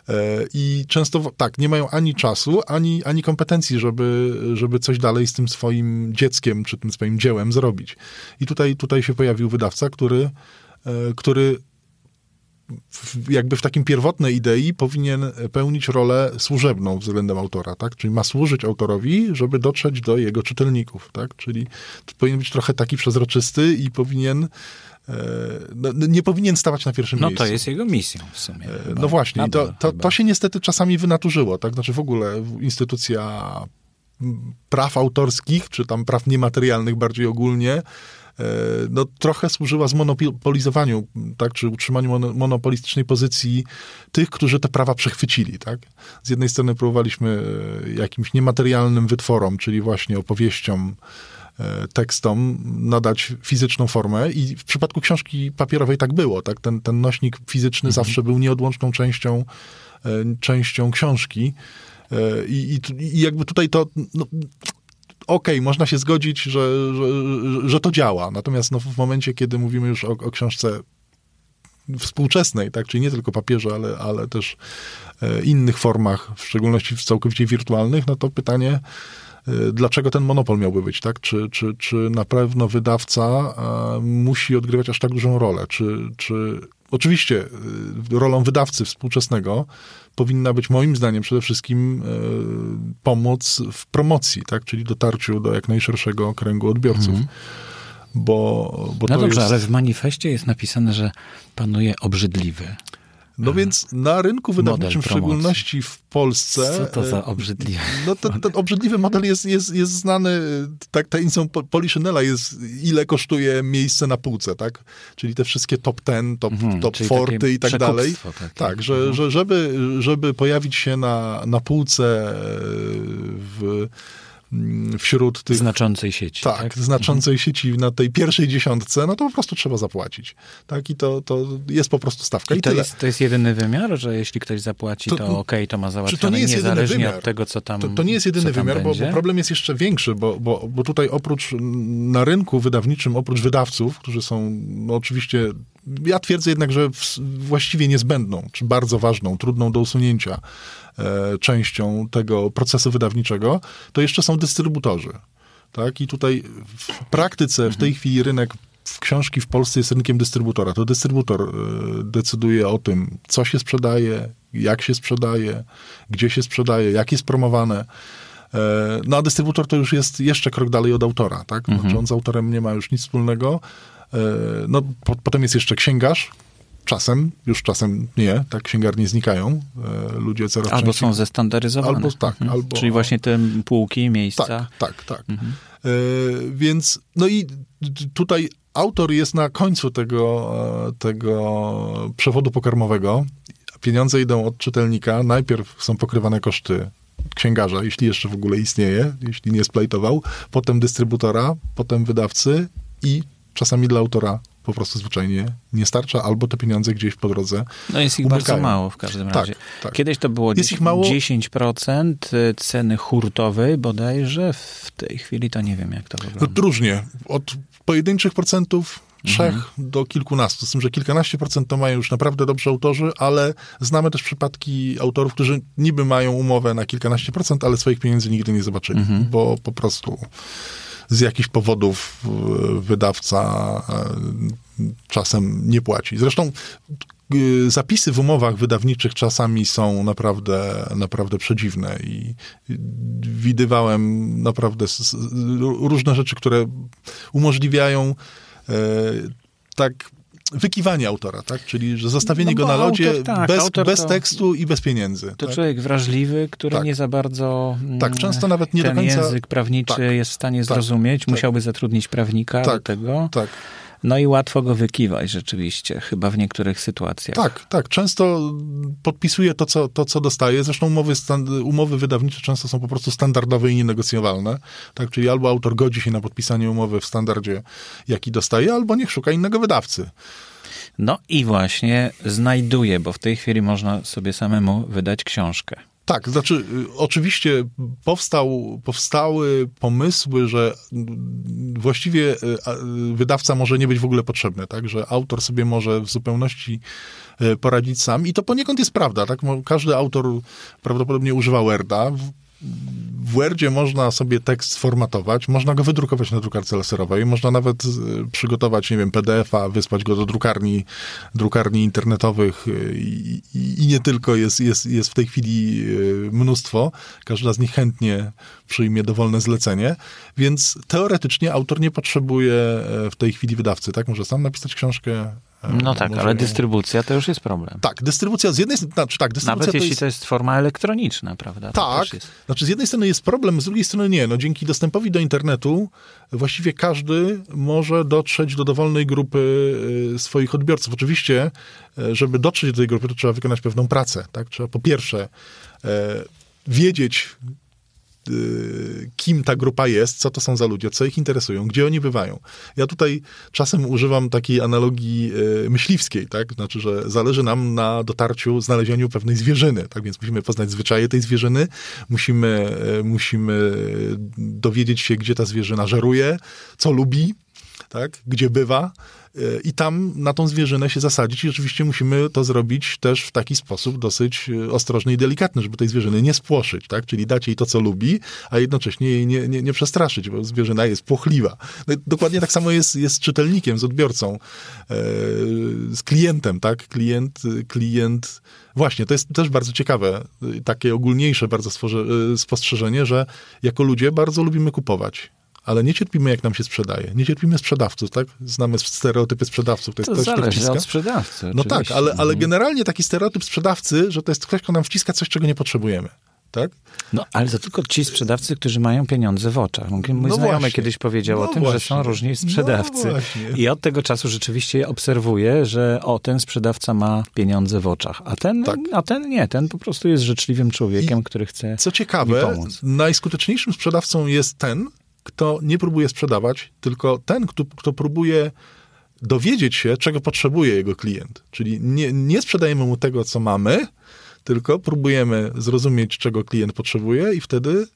E, I często tak, nie mają ani czasu, ani, ani kompetencji, żeby, żeby coś dalej z tym swoim dzieckiem, czy tym swoim dziełem zrobić. I tutaj, tutaj się pojawił wydawca, który, e, który jakby w takim pierwotnej idei powinien pełnić rolę służebną względem autora, tak? Czyli ma służyć autorowi, żeby dotrzeć do jego czytelników, tak? Czyli powinien być trochę taki przezroczysty i powinien no, no, nie powinien stawać na pierwszym no, miejscu. No to jest jego misją w sumie. E, chyba. No właśnie, to, to, to, się niestety czasami wynaturzyło, tak? Znaczy w ogóle instytucja praw autorskich, czy tam praw niematerialnych bardziej ogólnie, e, no, trochę służyła zmonopolizowaniu, tak, czy utrzymaniu monopolistycznej pozycji tych, którzy te prawa przechwycili, tak. Z jednej strony próbowaliśmy jakimś niematerialnym wytworom, czyli właśnie opowieściom, E, tekstom nadać fizyczną formę i w przypadku książki papierowej tak było, tak? Ten, ten nośnik fizyczny mhm. zawsze był nieodłączną częścią, e, częścią książki e, i, i, i jakby tutaj to no, okej, okay, można się zgodzić, że, że, że to działa, natomiast no, w momencie, kiedy mówimy już o, o książce współczesnej, tak, czyli nie tylko papierze, ale, ale też innych formach, w szczególności w całkowicie wirtualnych, no to pytanie, dlaczego ten monopol miałby być, tak? Czy, czy, czy na pewno wydawca e, musi odgrywać aż tak dużą rolę? Czy, czy oczywiście y, rolą wydawcy współczesnego powinna być moim zdaniem przede wszystkim e, pomoc w promocji, tak? Czyli dotarciu do jak najszerszego kręgu odbiorców. Mhm. bo, bo No dobrze, jest... ale w manifestie jest napisane, że panuje obrzydliwy. No więc na rynku wydawniczym, w szczególności w Polsce... Co to za e, obrzydliwy? No ten, ten obrzydliwy model jest, jest, jest znany, tak tajemnicą Po- Poliszynela jest, ile kosztuje miejsce na półce, tak? Czyli te wszystkie top ten, top, Mhm, top forty i tak dalej. takie. Tak, że, Mhm. że żeby, żeby pojawić się na, na półce e, w, wśród tych Znaczącej sieci. tak, Tak, znaczącej sieci na tej pierwszej dziesiątce, no to po prostu trzeba zapłacić. Tak, i to, to jest po prostu stawka i, I to tyle. jest, to jest jedyny wymiar, że jeśli ktoś zapłaci, To- to, okej, to ma załatwione, to nie jest jedyny niezależnie wymiar? od tego, co tam To, to nie jest jedyny wymiar, bo, bo problem jest jeszcze większy, bo, bo, bo tutaj oprócz na rynku wydawniczym, oprócz wydawców, którzy są no oczywiście, ja twierdzę jednak, że właściwie niezbędną, czy bardzo ważną, trudną do usunięcia e, częścią tego procesu wydawniczego, to jeszcze są dystrybutorzy. Tak? I tutaj w praktyce w tej chwili rynek w książki w Polsce jest rynkiem dystrybutora. To dystrybutor e, decyduje o tym, co się sprzedaje, jak się sprzedaje, gdzie się sprzedaje, jak jest promowane. E, No a dystrybutor to już jest jeszcze krok dalej od autora, tak? Znaczy on z autorem nie ma już nic wspólnego. E, No po, potem jest jeszcze księgarz, czasem, już czasem nie, tak księgarnie znikają, e, ludzie coraz Albo częściej... są zestandaryzowane. Albo tak, Mhm. albo- Czyli właśnie te półki, miejsca. Tak, tak, tak. E, więc, no i tutaj autor jest na końcu tego, tego przewodu pokarmowego. Pieniądze idą od czytelnika. Najpierw są pokrywane koszty księgarza, jeśli jeszcze w ogóle istnieje, jeśli nie splajtował, potem dystrybutora, potem wydawcy i czasami dla autora po prostu zwyczajnie nie starcza, albo te pieniądze gdzieś po drodze No jest ich Umykają. bardzo mało w każdym Tak, razie. tak. Kiedyś to było Jest ich mało? 10% ceny hurtowej bodajże, w tej chwili to nie wiem jak to No, wygląda. różnie. Od pojedynczych procentów, trzech do kilkunastu. Z tym, że kilkanaście procent to mają już naprawdę dobrzy autorzy, ale znamy też przypadki autorów, którzy niby mają umowę na kilkanaście procent, ale swoich pieniędzy nigdy nie zobaczyli, bo po prostu z jakichś powodów e, wydawca e, czasem nie płaci. Zresztą y, zapisy w umowach wydawniczych czasami są naprawdę, naprawdę przedziwne i widywałem naprawdę różne rzeczy, które umożliwiają e, tak wykiwanie autora, tak? Czyli że zostawienie No go na lodzie autor, tak, bez, bez to- tekstu i bez pieniędzy. To tak? człowiek wrażliwy, który Tak. nie za bardzo mm, Tak, często nawet nie do ten końca- język prawniczy Tak, jest w stanie tak, zrozumieć. tak. Musiałby zatrudnić prawnika do tego. Tak. No i łatwo go wykiwać rzeczywiście, chyba w niektórych sytuacjach. Tak, tak. Często podpisuje to, co, to, co dostaje. Zresztą umowy, umowy wydawnicze często są po prostu standardowe i nienegocjowalne. Tak, czyli albo autor godzi się na podpisanie umowy w standardzie, jaki dostaje, albo niech szuka innego wydawcy. No i właśnie znajduje, bo w tej chwili można sobie samemu wydać książkę. Tak, znaczy y, oczywiście powstał, powstały pomysły, że właściwie y, y, wydawca może nie być w ogóle potrzebny, tak, że autor sobie może w zupełności poradzić sam. I to poniekąd jest prawda, tak, każdy autor prawdopodobnie używa Worda, w, Wordzie można sobie tekst sformatować, można go wydrukować na drukarce laserowej, można nawet y, przygotować, nie wiem, PDF-a, wysłać go do drukarni, drukarni internetowych y, i, i, nie tylko, jest, jest, jest w tej chwili y, mnóstwo. Każda z nich chętnie przyjmie dowolne zlecenie, więc teoretycznie autor nie potrzebuje e, w tej chwili wydawcy, tak? Może sam napisać książkę. E, No tak, ale dystrybucja to już jest problem. Tak, dystrybucja z jednej strony, znaczy tak, dystrybucja Nawet to jeśli jest... to jest forma elektroniczna, prawda? To Tak, znaczy z jednej strony jest problem, z drugiej strony nie. No, dzięki dostępowi do internetu właściwie każdy może dotrzeć do dowolnej grupy y, swoich odbiorców. Oczywiście, y, żeby dotrzeć do tej grupy, to trzeba wykonać pewną pracę. Tak? Trzeba po pierwsze e, wiedzieć, kim ta grupa jest, co to są za ludzie, co ich interesują, gdzie oni bywają. Ja tutaj czasem używam takiej analogii y, myśliwskiej, tak? Znaczy, że zależy nam na dotarciu, znalezieniu pewnej zwierzyny, tak? Więc musimy poznać zwyczaje tej zwierzyny, musimy, y, musimy dowiedzieć się, gdzie ta zwierzyna żeruje, co lubi, tak? Gdzie bywa. y, I tam na tą zwierzynę się zasadzić i oczywiście musimy to zrobić też w taki sposób dosyć y, ostrożny i delikatny, żeby tej zwierzyny nie spłoszyć, tak? Czyli dać jej to, co lubi, a jednocześnie jej nie, nie, nie przestraszyć, bo zwierzyna jest płochliwa. No, dokładnie tak samo jest, jest z czytelnikiem, z odbiorcą, e, z klientem, tak? Klient, klient... Właśnie, to jest też bardzo ciekawe, takie ogólniejsze bardzo spostrzeżenie, że jako ludzie bardzo lubimy kupować ale nie cierpimy, jak nam się sprzedaje. Nie cierpimy sprzedawców, tak? Znamy stereotypy sprzedawców. To, jest to ktoś, kto zależy wciska. od sprzedawcy. No tak, oczywiście. ale, ale Mhm. generalnie taki stereotyp sprzedawcy, że to jest ktoś, kto nam wciska coś, czego nie potrzebujemy. Tak? No, ale to tylko ci sprzedawcy, którzy mają pieniądze w oczach. Mój No znajomy właśnie. kiedyś powiedział No o tym, że właśnie. są różni sprzedawcy. No. I od tego czasu rzeczywiście obserwuję, że o, ten sprzedawca ma pieniądze w oczach, a ten, Tak. a ten nie, ten po prostu jest życzliwym człowiekiem, który chce Co ciekawe, najskuteczniejszym sprzedawcą jest ten, kto nie próbuje sprzedawać, tylko ten, kto, kto próbuje dowiedzieć się, czego potrzebuje jego klient. Czyli nie, nie sprzedajemy mu tego, co mamy, tylko próbujemy zrozumieć, czego klient potrzebuje i wtedy,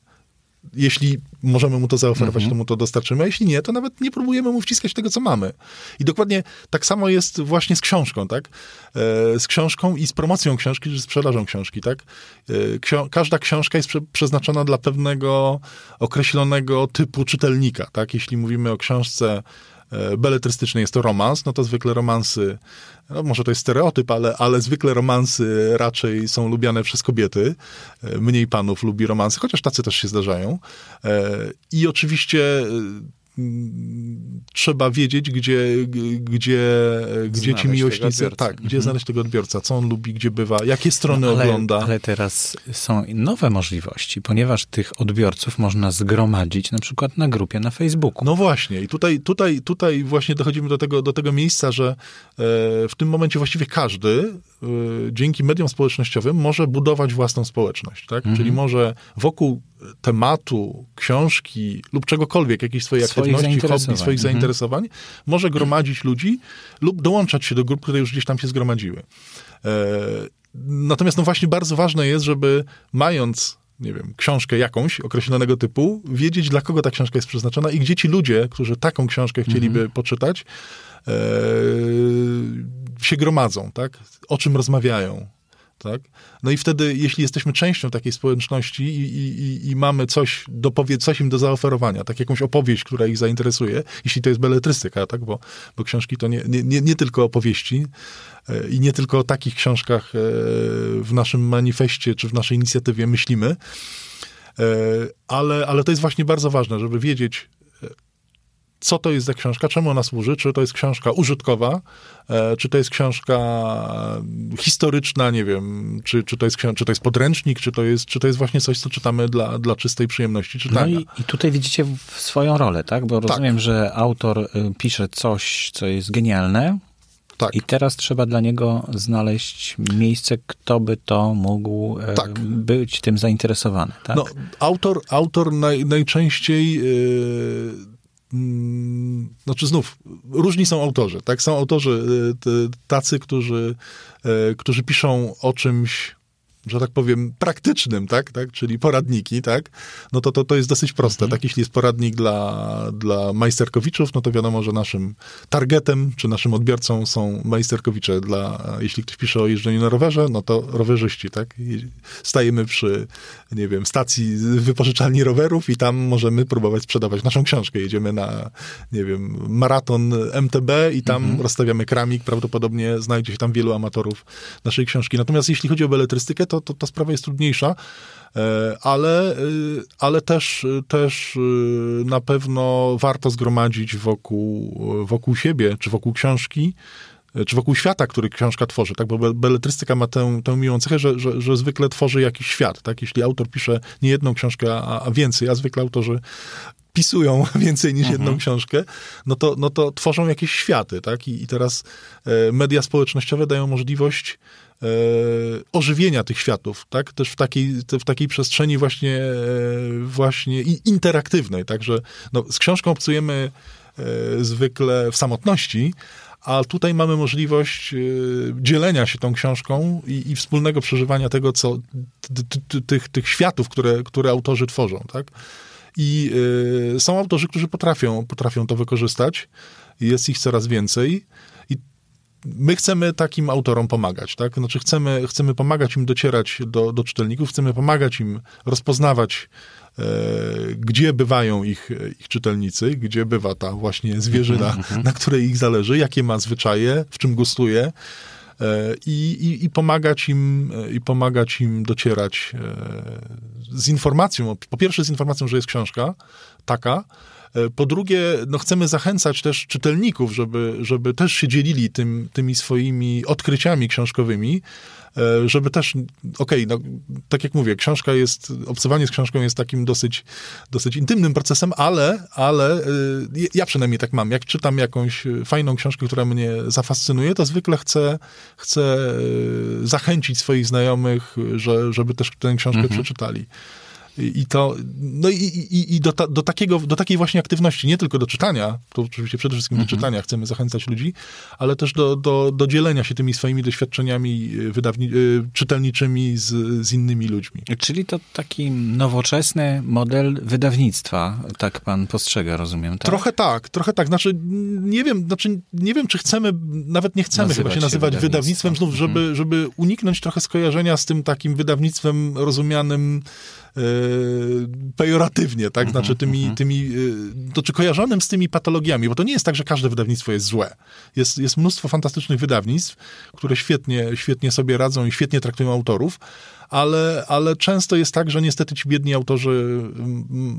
jeśli możemy mu to zaoferować, to mu to dostarczymy, a jeśli nie, to nawet nie próbujemy mu wciskać tego, co mamy. I dokładnie tak samo jest właśnie z książką, tak? E, z książką i z promocją książki, czy z sprzedażą książki, tak? E, ksio- każda książka jest prze- przeznaczona dla pewnego określonego typu czytelnika, tak? Jeśli mówimy o książce e, beletrystycznej, jest to romans, no to zwykle romansy, no może to jest stereotyp, ale, ale zwykle romansy raczej są lubiane przez kobiety. E, Mniej panów lubi romansy, chociaż tacy też się zdarzają. E, I oczywiście trzeba wiedzieć, gdzie, gdzie, gdzie ci Znaleźć miłośnicy, tak, gdzie znaleźć tego odbiorca, co on lubi, gdzie bywa, jakie strony No, ale, ogląda. Ale teraz są nowe możliwości, ponieważ tych odbiorców można zgromadzić na przykład na grupie na Facebooku. No właśnie, i tutaj, tutaj, tutaj właśnie dochodzimy do tego, do tego miejsca, że e, w tym momencie właściwie każdy e, dzięki mediom społecznościowym może budować własną społeczność, tak? Mhm. Czyli może wokół tematu, książki lub czegokolwiek, jakiejś swojej Swoich aktywności, hobby, zainteresowań. swoich Mhm. zainteresowań, może gromadzić ludzi lub dołączać się do grup, które już gdzieś tam się zgromadziły. E, natomiast no właśnie bardzo ważne jest, żeby mając nie wiem, książkę jakąś określonego typu, wiedzieć, dla kogo ta książka jest przeznaczona i gdzie ci ludzie, którzy taką książkę chcieliby poczytać, e, się gromadzą, tak? O czym rozmawiają, tak? No i wtedy, jeśli jesteśmy częścią takiej społeczności i, i, i- mamy coś, do powie, coś im do zaoferowania, tak jakąś opowieść, która ich zainteresuje, jeśli to jest beletrystyka, tak? Bo, bo książki to nie, nie, nie, nie tylko opowieści e, i nie tylko o takich książkach e, w naszym manifestie czy w naszej inicjatywie myślimy, e, ale, ale to jest właśnie bardzo ważne, żeby wiedzieć, co to jest za książka, czemu ona służy, czy to jest książka użytkowa, e, czy to jest książka historyczna, nie wiem, czy, czy, to, jest, czy to jest podręcznik, czy to jest, czy to jest właśnie coś, co czytamy dla, dla czystej przyjemności No czytania. i, i tutaj widzicie swoją rolę, tak? Bo rozumiem, że autor y, pisze coś, co jest genialne tak. i teraz trzeba dla niego znaleźć miejsce, kto by to mógł e, Tak. być tym zainteresowany, tak? No, autor, autor naj, najczęściej. Yy, znaczy znów, różni są autorzy, tak? Są autorzy t- tacy, którzy, yy, którzy piszą o czymś, że tak powiem, praktycznym, tak? tak? Czyli poradniki, tak? No to, to, to jest dosyć proste, tak? Jeśli jest poradnik dla, dla majsterkowiczów, no to wiadomo, że naszym targetem, czy naszym odbiorcą są majsterkowicze. Dla, jeśli ktoś pisze o jeżdżeniu na rowerze, no to rowerzyści, tak? I stajemy przy, nie wiem, stacji wypożyczalni rowerów i tam możemy próbować sprzedawać naszą książkę. Jedziemy na, nie wiem, maraton MTB i tam rozstawiamy kramik. Prawdopodobnie znajdzie się tam wielu amatorów naszej książki. Natomiast jeśli chodzi o beletrystykę, to, to ta sprawa jest trudniejsza, e, ale, e, ale też, też e, na pewno warto zgromadzić wokół, wokół siebie, czy wokół książki, czy wokół świata, który książka tworzy, tak? Bo be- beletrystyka ma tę, tę miłą cechę, że, że, że zwykle tworzy jakiś świat, tak? Jeśli autor pisze nie jedną książkę, a, a więcej, a zwykle autorzy pisują więcej niż jedną książkę, no to, no to tworzą jakieś światy, tak? I, i teraz media społecznościowe dają możliwość e, ożywienia tych światów, tak? Też w takiej, w takiej przestrzeni właśnie, e, właśnie interaktywnej, tak? Że no, z książką obcujemy e, zwykle w samotności, a tutaj mamy możliwość e, dzielenia się tą książką i, i wspólnego przeżywania tego, co tych, tych światów, które, które autorzy tworzą, tak? I y, są autorzy, którzy potrafią, potrafią to wykorzystać. Jest ich coraz więcej. My chcemy takim autorom pomagać, tak? Znaczy chcemy, chcemy pomagać im docierać do, do czytelników, chcemy pomagać im rozpoznawać, e, gdzie bywają ich, ich czytelnicy, gdzie bywa ta właśnie zwierzyna, na której ich zależy, jakie ma zwyczaje, w czym gustuje. e, I, i, pomagać im, e, I pomagać im docierać e, z informacją, po pierwsze z informacją, że jest książka taka, E, po drugie, no chcemy zachęcać też czytelników, żeby, żeby też się dzielili tym, tymi swoimi odkryciami książkowymi, e, żeby też, okej, okay, no, tak jak mówię, książka jest, obcowanie z książką jest takim dosyć, dosyć intymnym procesem, ale, ale e, ja przynajmniej tak mam. Jak czytam jakąś fajną książkę, która mnie zafascynuje, to zwykle chcę, chcę zachęcić swoich znajomych, że, żeby też tę książkę mhm. przeczytali. I to, no i, i, i do, ta, do, takiego, do takiej właśnie aktywności, nie tylko do czytania, to oczywiście przede wszystkim mhm. do czytania chcemy zachęcać ludzi, ale też do, do, do dzielenia się tymi swoimi doświadczeniami y, wydawni, y, czytelniczymi z, z innymi ludźmi. Czyli to taki nowoczesny model wydawnictwa, tak pan postrzega, rozumiem, tak? Trochę tak, trochę tak. Znaczy, nie wiem, znaczy, nie wiem, czy chcemy, nawet nie chcemy nazywać chyba się nazywać się wydawnictwem, znów, żeby, mhm. żeby uniknąć trochę skojarzenia z tym takim wydawnictwem rozumianym E, pejoratywnie, tak? Znaczy mhm, tymi, mhm. tymi, e, to czy kojarzonym z tymi patologiami, bo to nie jest tak, że każde wydawnictwo jest złe. Jest, jest mnóstwo fantastycznych wydawnictw, które świetnie, świetnie sobie radzą i świetnie traktują autorów, ale, ale często jest tak, że niestety ci biedni autorzy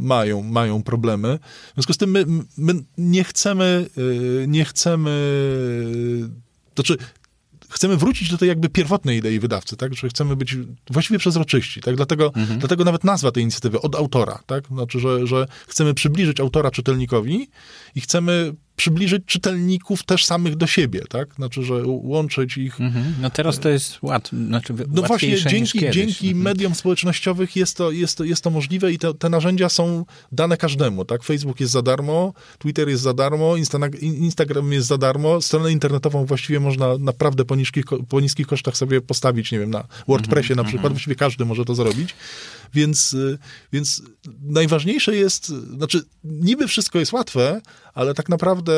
mają, mają problemy. W związku z tym my, my nie chcemy, e, nie chcemy, znaczy chcemy wrócić do tej jakby pierwotnej idei wydawcy, tak? Że chcemy być właściwie przezroczyści, tak? Dlatego, mhm. dlatego nawet nazwa tej inicjatywy od autora, tak? Znaczy, że, że chcemy przybliżyć autora czytelnikowi i chcemy przybliżyć czytelników też samych do siebie, tak? Znaczy, że łączyć ich... Mhm. No teraz to jest łat, znaczy No właśnie, dzięki, dzięki mhm. mediom społecznościowych jest to, jest to, jest to możliwe i te, te narzędzia są dane każdemu, tak? Facebook jest za darmo, Twitter jest za darmo, Instagram jest za darmo, stronę internetową właściwie można naprawdę po niskich, po niskich kosztach sobie postawić, nie wiem, na WordPressie na mhm, przykład, mhm. właściwie każdy może to zrobić, więc, y, więc najważniejsze jest, znaczy niby wszystko jest łatwe, ale tak naprawdę,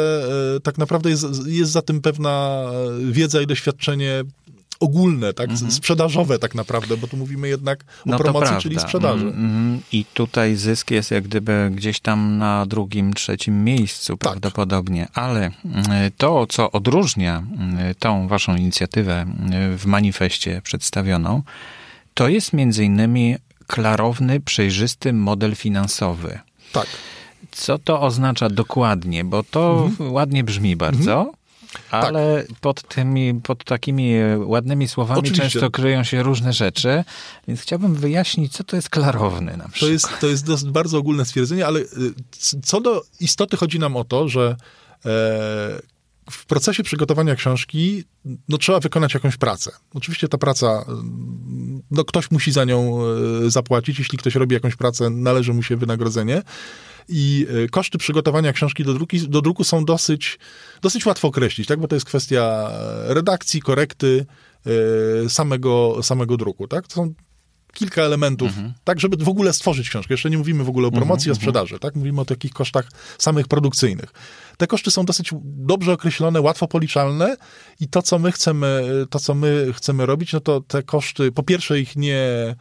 e, tak naprawdę jest, jest za tym pewna wiedza i doświadczenie ogólne, tak, mm -hmm. sprzedażowe tak naprawdę, bo tu mówimy jednak o no promocji, czyli sprzedaży. Mm -hmm. I tutaj zysk jest jak gdyby gdzieś tam na drugim, trzecim miejscu tak. prawdopodobnie, ale mm, to, co odróżnia tą waszą inicjatywę w manifestie przedstawioną, to jest między innymi klarowny, przejrzysty model finansowy. Tak. Co to oznacza dokładnie? Bo to mhm. ładnie brzmi bardzo. Mhm. Ale tak. pod tymi, pod takimi ładnymi słowami Oczywiście. często kryją się różne rzeczy, więc chciałbym wyjaśnić, co to jest klarowny na przykład. To jest, to jest bardzo ogólne stwierdzenie, ale y, co do istoty chodzi nam o to, że e, w procesie przygotowania książki no, trzeba wykonać jakąś pracę. Oczywiście ta praca, no, ktoś musi za nią e, zapłacić. Jeśli ktoś robi jakąś pracę, należy mu się wynagrodzenie. I e, koszty przygotowania książki do, druki, do druku są dosyć, dosyć łatwo określić, tak? bo to jest kwestia redakcji, korekty, e, samego, samego druku. Tak? To są kilka elementów, mhm. tak, żeby w ogóle stworzyć książkę. Jeszcze nie mówimy w ogóle o promocji, mhm, o sprzedaży, tak? Mówimy o takich kosztach samych produkcyjnych. Te koszty są dosyć dobrze określone, łatwo policzalne i to, co my chcemy, to, co my chcemy robić, no to te koszty, po pierwsze ich nie,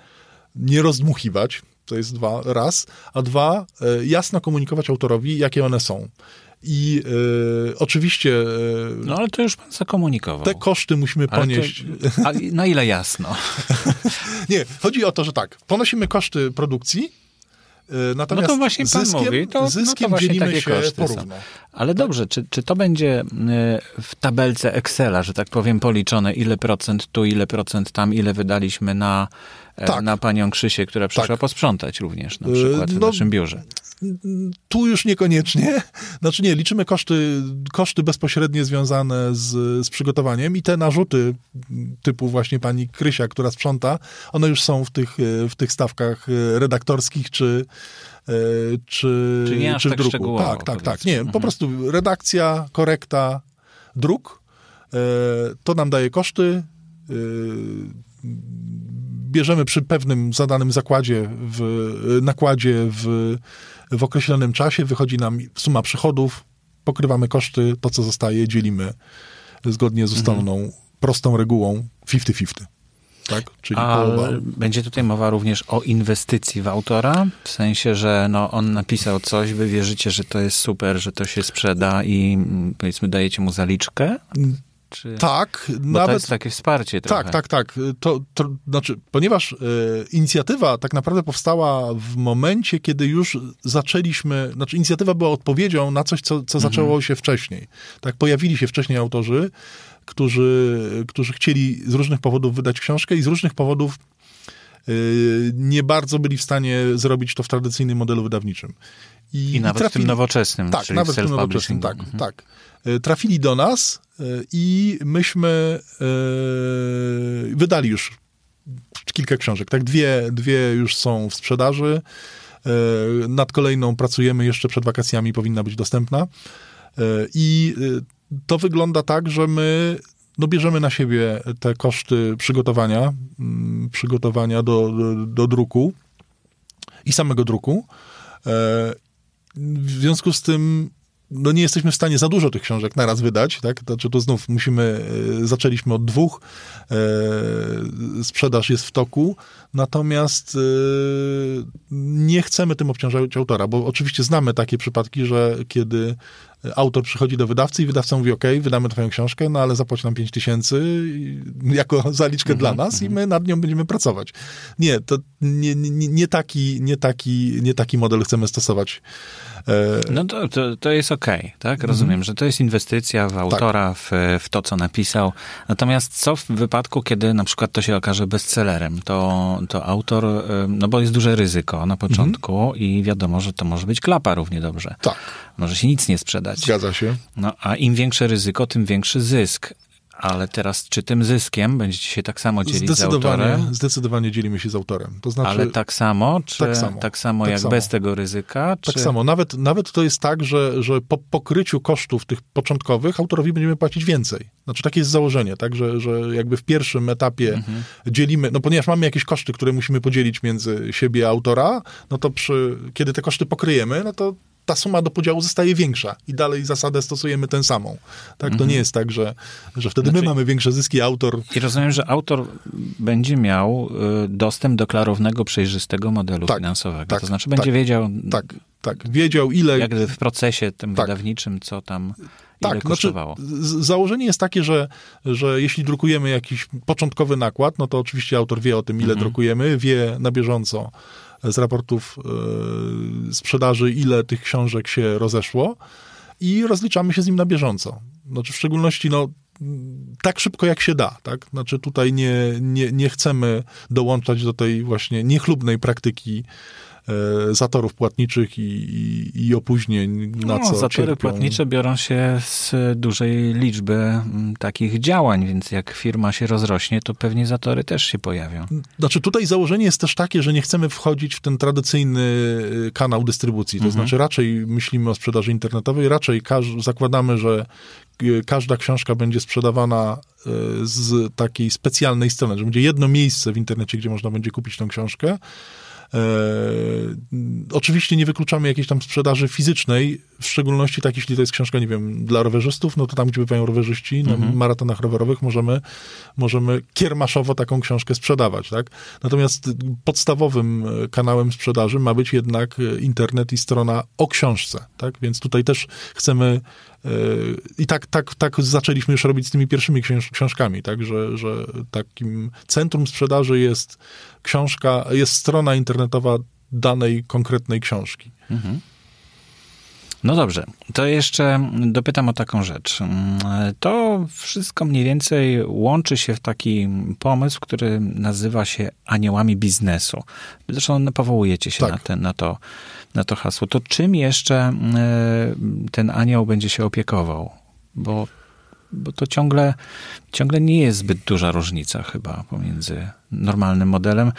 nie rozdmuchiwać, to jest dwa, raz, a dwa, e, jasno komunikować autorowi, jakie one są. I e, oczywiście. E, no ale to już pan zakomunikował. Te koszty musimy ponieść. To, a na ile jasno? Nie, chodzi o to, że tak, ponosimy koszty produkcji, Natomiast no to właśnie pan zyskiem, mówi, to, zyskiem no to dzielimy takie się koszty porówno. Są. Ale tak? dobrze, czy, czy to będzie w tabelce Excela, że tak powiem, policzone, ile procent tu, ile procent tam, ile wydaliśmy na tak. na panią Krzysię, która przyszła tak. posprzątać również na przykład w no, naszym biurze. Tu już niekoniecznie. Znaczy nie, liczymy koszty, koszty bezpośrednie związane z, z przygotowaniem i te narzuty typu właśnie pani Krysia, która sprząta, one już są w tych, w tych stawkach redaktorskich czy, e, czy, Czyli nie czy tak druku. Tak, tak, tak. Nie, mhm. po prostu redakcja, korekta, druk, e, to nam daje koszty bierzemy przy pewnym zadanym zakładzie, w, nakładzie w, w określonym czasie, wychodzi nam suma przychodów, pokrywamy koszty, to co zostaje dzielimy zgodnie z ustaloną mhm. prostą regułą 50-50. Tak? Czyli A połowa. będzie tutaj mowa również o inwestycji w autora? W sensie, że no, on napisał coś, wy wierzycie, że to jest super, że to się sprzeda i powiedzmy dajecie mu zaliczkę? Czy... Tak, Bo to jest takie wsparcie trochę. Tak, tak, tak. To, to znaczy, ponieważ e, inicjatywa tak naprawdę powstała w momencie, kiedy już zaczęliśmy, znaczy inicjatywa była odpowiedzią na coś, co, co Mhm. zaczęło się wcześniej. Tak, pojawili się wcześniej autorzy, którzy, którzy chcieli z różnych powodów wydać książkę i z różnych powodów e, nie bardzo byli w stanie zrobić to w tradycyjnym modelu wydawniczym. I nawet w tym nowoczesnym, tak, czyli nawet tym nowoczesnym, tak, tak. E, Trafili do nas e, i myśmy e, wydali już kilka książek, tak, dwie, dwie już są w sprzedaży, nad kolejną pracujemy jeszcze przed wakacjami, powinna być dostępna. I to wygląda tak, że my no bierzemy na siebie te koszty przygotowania, mm, przygotowania do, do, do druku i samego druku. W związku z tym no nie jesteśmy w stanie za dużo tych książek naraz wydać, tak? To, czy to znów musimy, e, zaczęliśmy od dwóch, e, sprzedaż jest w toku, natomiast e, nie chcemy tym obciążać autora, bo oczywiście znamy takie przypadki, że kiedy autor przychodzi do wydawcy i wydawca mówi, ok, wydamy twoją książkę, no ale zapłać nam 5 tysięcy jako zaliczkę dla nas i my nad nią będziemy pracować. Nie, to nie, nie, nie, taki, nie, taki, nie taki model chcemy stosować. E, No to, to, to jest okej, tak? Rozumiem, że to jest inwestycja w autora, w, w to, co napisał. Natomiast co w wypadku, kiedy na przykład to się okaże bestsellerem? To, to autor, y, no bo jest duże ryzyko na początku i wiadomo, że to może być klapa równie dobrze. tak, Może się nic nie sprzedać. zgadza się. No a im większe ryzyko, tym większy zysk. Ale teraz, czy tym zyskiem będziecie się tak samo dzielić z autorem? zdecydowanie dzielimy się z autorem. To znaczy, Ale tak samo, czy Tak samo. tak samo Tak jak samo. bez tego ryzyka? tak czy... samo. Nawet, nawet to jest tak, że, że po pokryciu kosztów tych początkowych autorowi będziemy płacić więcej. Znaczy takie jest założenie, tak, że, że jakby w pierwszym etapie Mhm. dzielimy, no ponieważ mamy jakieś koszty, które musimy podzielić między siebie a autora, no to przy, kiedy te koszty pokryjemy, no to ta suma do podziału zostaje większa i dalej zasadę stosujemy tę samą. Tak, to nie jest tak, że, że wtedy my Mhm. Znaczy- mamy większe zyski, autor I rozumiem, że autor będzie miał y, dostęp do klarownego, przejrzystego modelu Tak, finansowego. tak, to znaczy tak, będzie wiedział, tak, tak, wiedział ile... jak w procesie tym Tak. wydawniczym, co tam Tak, znaczy założenie jest takie, że, że jeśli drukujemy jakiś początkowy nakład, no to oczywiście autor wie o tym, ile drukujemy, wie na bieżąco z raportów e, sprzedaży, ile tych książek się rozeszło i rozliczamy się z nim na bieżąco. Znaczy w szczególności, no, tak szybko jak się da, tak? Znaczy tutaj nie, nie, nie chcemy dołączać do tej właśnie niechlubnej praktyki zatorów płatniczych i, i, i opóźnień, na no, co zatory cierpią. płatnicze biorą się z dużej liczby mm, takich działań, więc jak firma się rozrośnie, to pewnie zatory też się pojawią. Znaczy tutaj założenie jest też takie, że nie chcemy wchodzić w ten tradycyjny y, kanał dystrybucji. To Mhm. znaczy raczej myślimy o sprzedaży internetowej, raczej zakładamy, że y, każda książka będzie sprzedawana y, z takiej specjalnej strony, że będzie jedno miejsce w internecie, gdzie można będzie kupić tą książkę. E, oczywiście nie wykluczamy jakiejś tam sprzedaży fizycznej, w szczególności tak, jeśli to jest książka, nie wiem, dla rowerzystów, no to tam, gdzie bywają rowerzyści, na maratonach rowerowych możemy, możemy kiermaszowo taką książkę sprzedawać, tak? Natomiast podstawowym e, kanałem sprzedaży ma być jednak e, internet i strona o książce, tak? Więc tutaj też chcemy i tak, tak, tak zaczęliśmy już robić z tymi pierwszymi książ- książkami, tak? Że, że takim centrum sprzedaży jest książka, jest strona internetowa danej konkretnej książki. No dobrze, to jeszcze dopytam o taką rzecz. Mm, To wszystko mniej więcej łączy się w taki pomysł, który nazywa się aniołami biznesu. Zresztą powołujecie się Tak. na, ten, na, to, na to hasło. To czym jeszcze mm, ten anioł będzie się opiekował? Bo, bo to ciągle, ciągle nie jest zbyt duża różnica chyba pomiędzy normalnym modelem.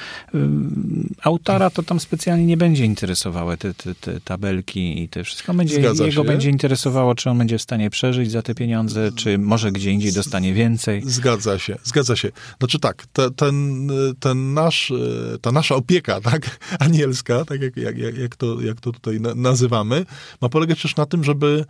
Autora to tam specjalnie nie będzie interesowały te, te, te tabelki i te wszystko. Będzie, Zgadza jego się. będzie interesowało, czy on będzie w stanie przeżyć za te pieniądze, czy może gdzie indziej dostanie więcej. Zgadza się, zgadza się. Znaczy tak, te, ten, ten nasz, e, ta nasza opieka, tak, anielska, tak jak, jak, jak, to, jak to tutaj na, nazywamy, ma polegać też na tym, żeby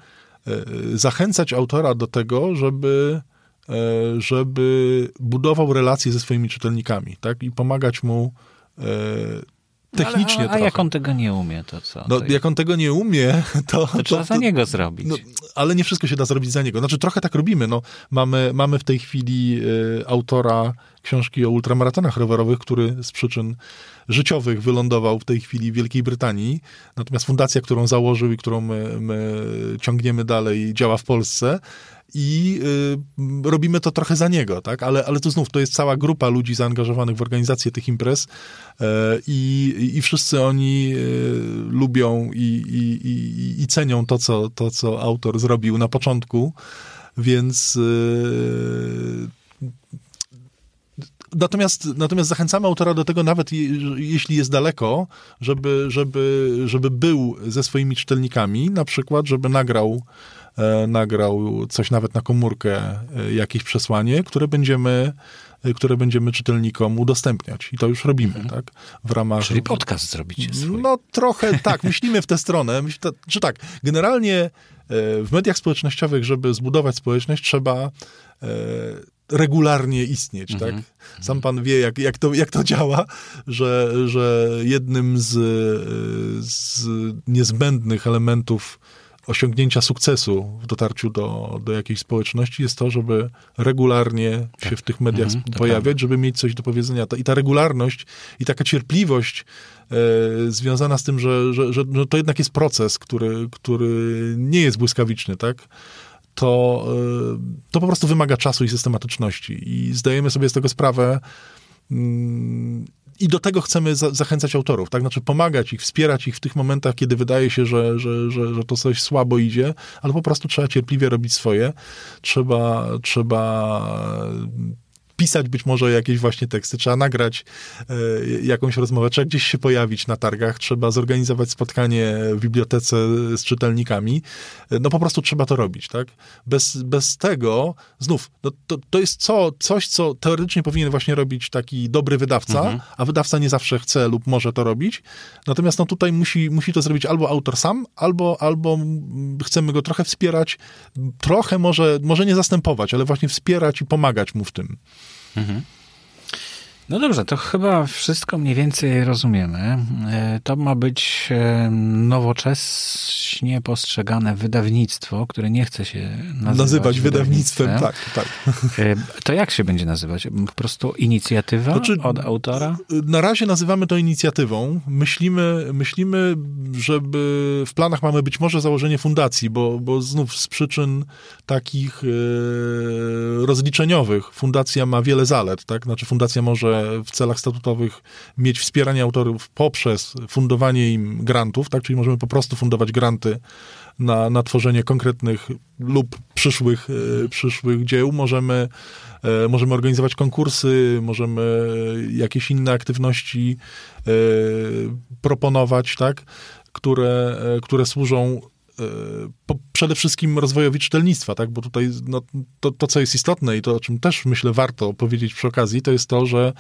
zachęcać autora do tego, żeby, e, żeby budował relacje ze swoimi czytelnikami, tak, i pomagać mu e, technicznie ale, a, a jak on tego nie umie, to co? No, to jak on tego nie umie, to... to trzeba za niego zrobić. No, ale nie wszystko się da zrobić za niego. Znaczy, trochę tak robimy. No, mamy, mamy w tej chwili y, autora książki o ultramaratonach rowerowych, który z przyczyn życiowych wylądował w tej chwili w Wielkiej Brytanii. Natomiast fundacja, którą założył i którą my, my ciągniemy dalej, działa w Polsce i y, robimy to trochę za niego, tak? Ale, ale to znów, to jest cała grupa ludzi zaangażowanych w organizację tych imprez y, i, i wszyscy oni y, lubią i, i, i, i, cenią to co, to, co autor zrobił na początku, więc Natomiast, natomiast zachęcamy autora do tego, nawet je, jeśli jest daleko, żeby, żeby, żeby był ze swoimi czytelnikami, na przykład, żeby nagrał, e, nagrał coś nawet na komórkę, e, jakieś przesłanie, które będziemy, e, które będziemy czytelnikom udostępniać. I to już robimy, mhm. tak? W ramach... Czyli podcast zrobicie swój. No trochę tak, myślimy w tę stronę. Myśl, czy tak, generalnie e, w mediach społecznościowych, żeby zbudować społeczność, trzeba e, regularnie istnieć, tak? Mhm. Sam pan wie, jak, jak, to, jak to działa, że, że jednym z, z niezbędnych elementów osiągnięcia sukcesu w dotarciu do, do jakiejś społeczności jest to, żeby regularnie tak. się w tych mediach mhm, pojawiać, żeby mieć coś do powiedzenia. I ta regularność i taka cierpliwość e, związana z tym, że, że, że, że to jednak jest proces, który, który nie jest błyskawiczny, tak? to, y, to po prostu wymaga czasu i systematyczności. I zdajemy sobie z tego sprawę. Mm, I do tego chcemy za zachęcać autorów, tak? Znaczy pomagać ich, wspierać ich w tych momentach, kiedy wydaje się, że, że, że, że to coś słabo idzie, ale po prostu trzeba cierpliwie robić swoje. Trzeba, trzeba pisać być może jakieś właśnie teksty, trzeba nagrać e, jakąś rozmowę, trzeba gdzieś się pojawić na targach, trzeba zorganizować spotkanie w bibliotece z czytelnikami. E, no po prostu trzeba to robić, tak? Bez, bez tego, znów, no to, to jest co, coś, co teoretycznie powinien właśnie robić taki dobry wydawca, mhm. a wydawca nie zawsze chce lub może to robić. Natomiast no tutaj musi, musi to zrobić albo autor sam, albo, albo chcemy go trochę wspierać, trochę może, może nie zastępować, ale właśnie wspierać i pomagać mu w tym. Mhm. No dobrze, to chyba wszystko mniej więcej rozumiemy. E, to ma być e, nowocześnie postrzegane wydawnictwo, które nie chce się nazywać, nazywać wydawnictwem. wydawnictwem. Tak, tak. E, to jak się będzie nazywać? Po prostu inicjatywa znaczy, od autora? Na razie nazywamy to inicjatywą. Myślimy, myślimy, żeby w planach mamy być może założenie fundacji, bo, bo znów z przyczyn takich rozliczeniowych fundacja ma wiele zalet. Tak? Znaczy fundacja może w celach statutowych mieć wspieranie autorów poprzez fundowanie im grantów, tak? Czyli możemy po prostu fundować granty na, na tworzenie konkretnych lub przyszłych, e, przyszłych dzieł. Możemy, e, możemy organizować konkursy, możemy jakieś inne aktywności e, proponować, tak? które, które służą po, przede wszystkim rozwojowi czytelnictwa, tak? bo tutaj no, to, to, co jest istotne i to, o czym też myślę warto powiedzieć przy okazji, to jest to, że,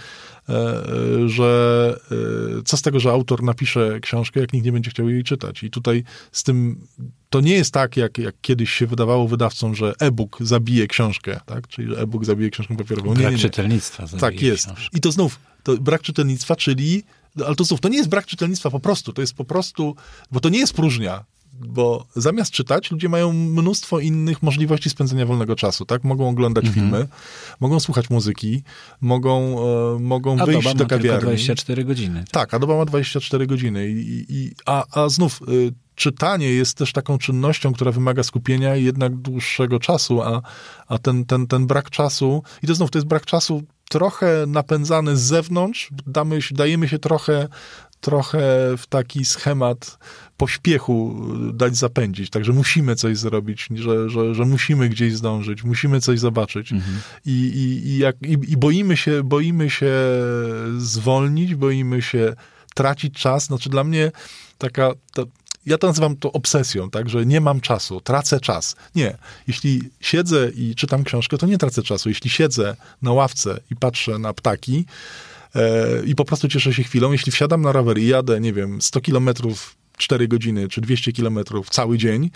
e, że e, co z tego, że autor napisze książkę, jak nikt nie będzie chciał jej czytać. I tutaj z tym to nie jest tak, jak, jak kiedyś się wydawało wydawcom, że e-book zabije książkę, tak? czyli e-book zabije książkę papierową. Brak nie, nie, nie. czytelnictwa Tak jest. Książkę. I to znów, to brak czytelnictwa, czyli ale to znów, to nie jest brak czytelnictwa po prostu, to jest po prostu, bo to nie jest próżnia bo zamiast czytać, ludzie mają mnóstwo innych możliwości spędzenia wolnego czasu, tak? Mogą oglądać mhm. filmy, mogą słuchać muzyki, mogą, e, mogą a wyjść do kawiarni. A 24 godziny. Tak, tak a doba ma 24 godziny. I, i, a, a znów... Y, czytanie jest też taką czynnością, która wymaga skupienia i jednak dłuższego czasu, a, a ten, ten, ten brak czasu, i to znów to jest brak czasu trochę napędzany z zewnątrz, damy, dajemy się trochę trochę w taki schemat pośpiechu dać zapędzić. Także musimy coś zrobić, że, że, że musimy gdzieś zdążyć, musimy coś zobaczyć. Mhm. I, i, i, jak, i, I boimy się, boimy się zwolnić, boimy się tracić czas. Znaczy dla mnie taka, ta, ja to nazywam to obsesją, tak, że nie mam czasu, tracę czas. Nie. Jeśli siedzę i czytam książkę, to nie tracę czasu. Jeśli siedzę na ławce i patrzę na ptaki, i po prostu cieszę się chwilą. Jeśli wsiadam na rower i jadę, nie wiem, 100 kilometrów 4 godziny czy 200 kilometrów cały dzień,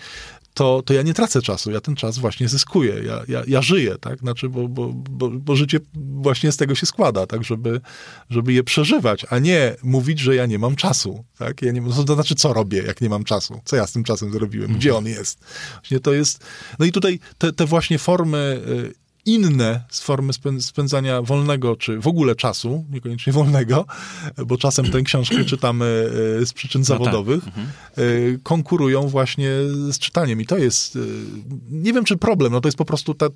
to, to ja nie tracę czasu, ja ten czas właśnie zyskuję, ja, ja, ja żyję, tak, znaczy, bo, bo, bo, bo życie właśnie z tego się składa, tak, żeby, żeby je przeżywać, a nie mówić, że ja nie mam czasu, tak, ja nie, no to znaczy, co robię, jak nie mam czasu, co ja z tym czasem zrobiłem, gdzie on jest, właśnie to jest, no i tutaj te, te właśnie formy y, inne z formy spędzania wolnego, czy w ogóle czasu, niekoniecznie wolnego, bo czasem tę książkę czytamy e, z przyczyn no tak. zawodowych, tak. mhm. konkurują właśnie z czytaniem. I to jest, e, nie wiem czy problem, no to jest po prostu ta,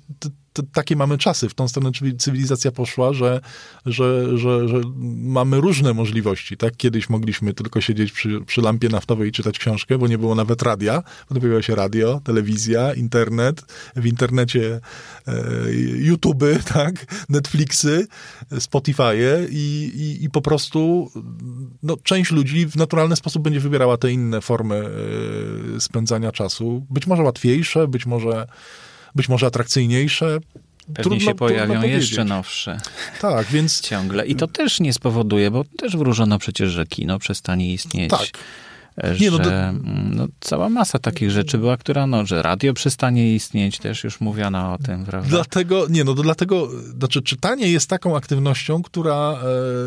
ta, takie mamy czasy. W tą stronę cywilizacja poszła, że, że, że, że mamy różne możliwości. Tak? Kiedyś mogliśmy tylko siedzieć przy, przy lampie naftowej i czytać książkę, bo nie było nawet radia. Potem pojawiło się radio, telewizja, internet. W internecie YouTube, tak, Netflixy, Spotify'e i, i, i, po prostu no, część ludzi w naturalny sposób będzie wybierała te inne formy y, spędzania czasu. Być może łatwiejsze, być może, być może atrakcyjniejsze. Pewnie trudno, się pojawią jeszcze nowsze. Tak, więc... Ciągle. I to też nie spowoduje, bo też wróżono przecież, że kino przestanie istnieć. Tak nie, no że do... no, cała masa takich rzeczy była, która, no, że radio przestanie istnieć, też już mówiono o tym, prawda? Dlatego, nie, no, dlatego, znaczy czytanie jest taką aktywnością, która,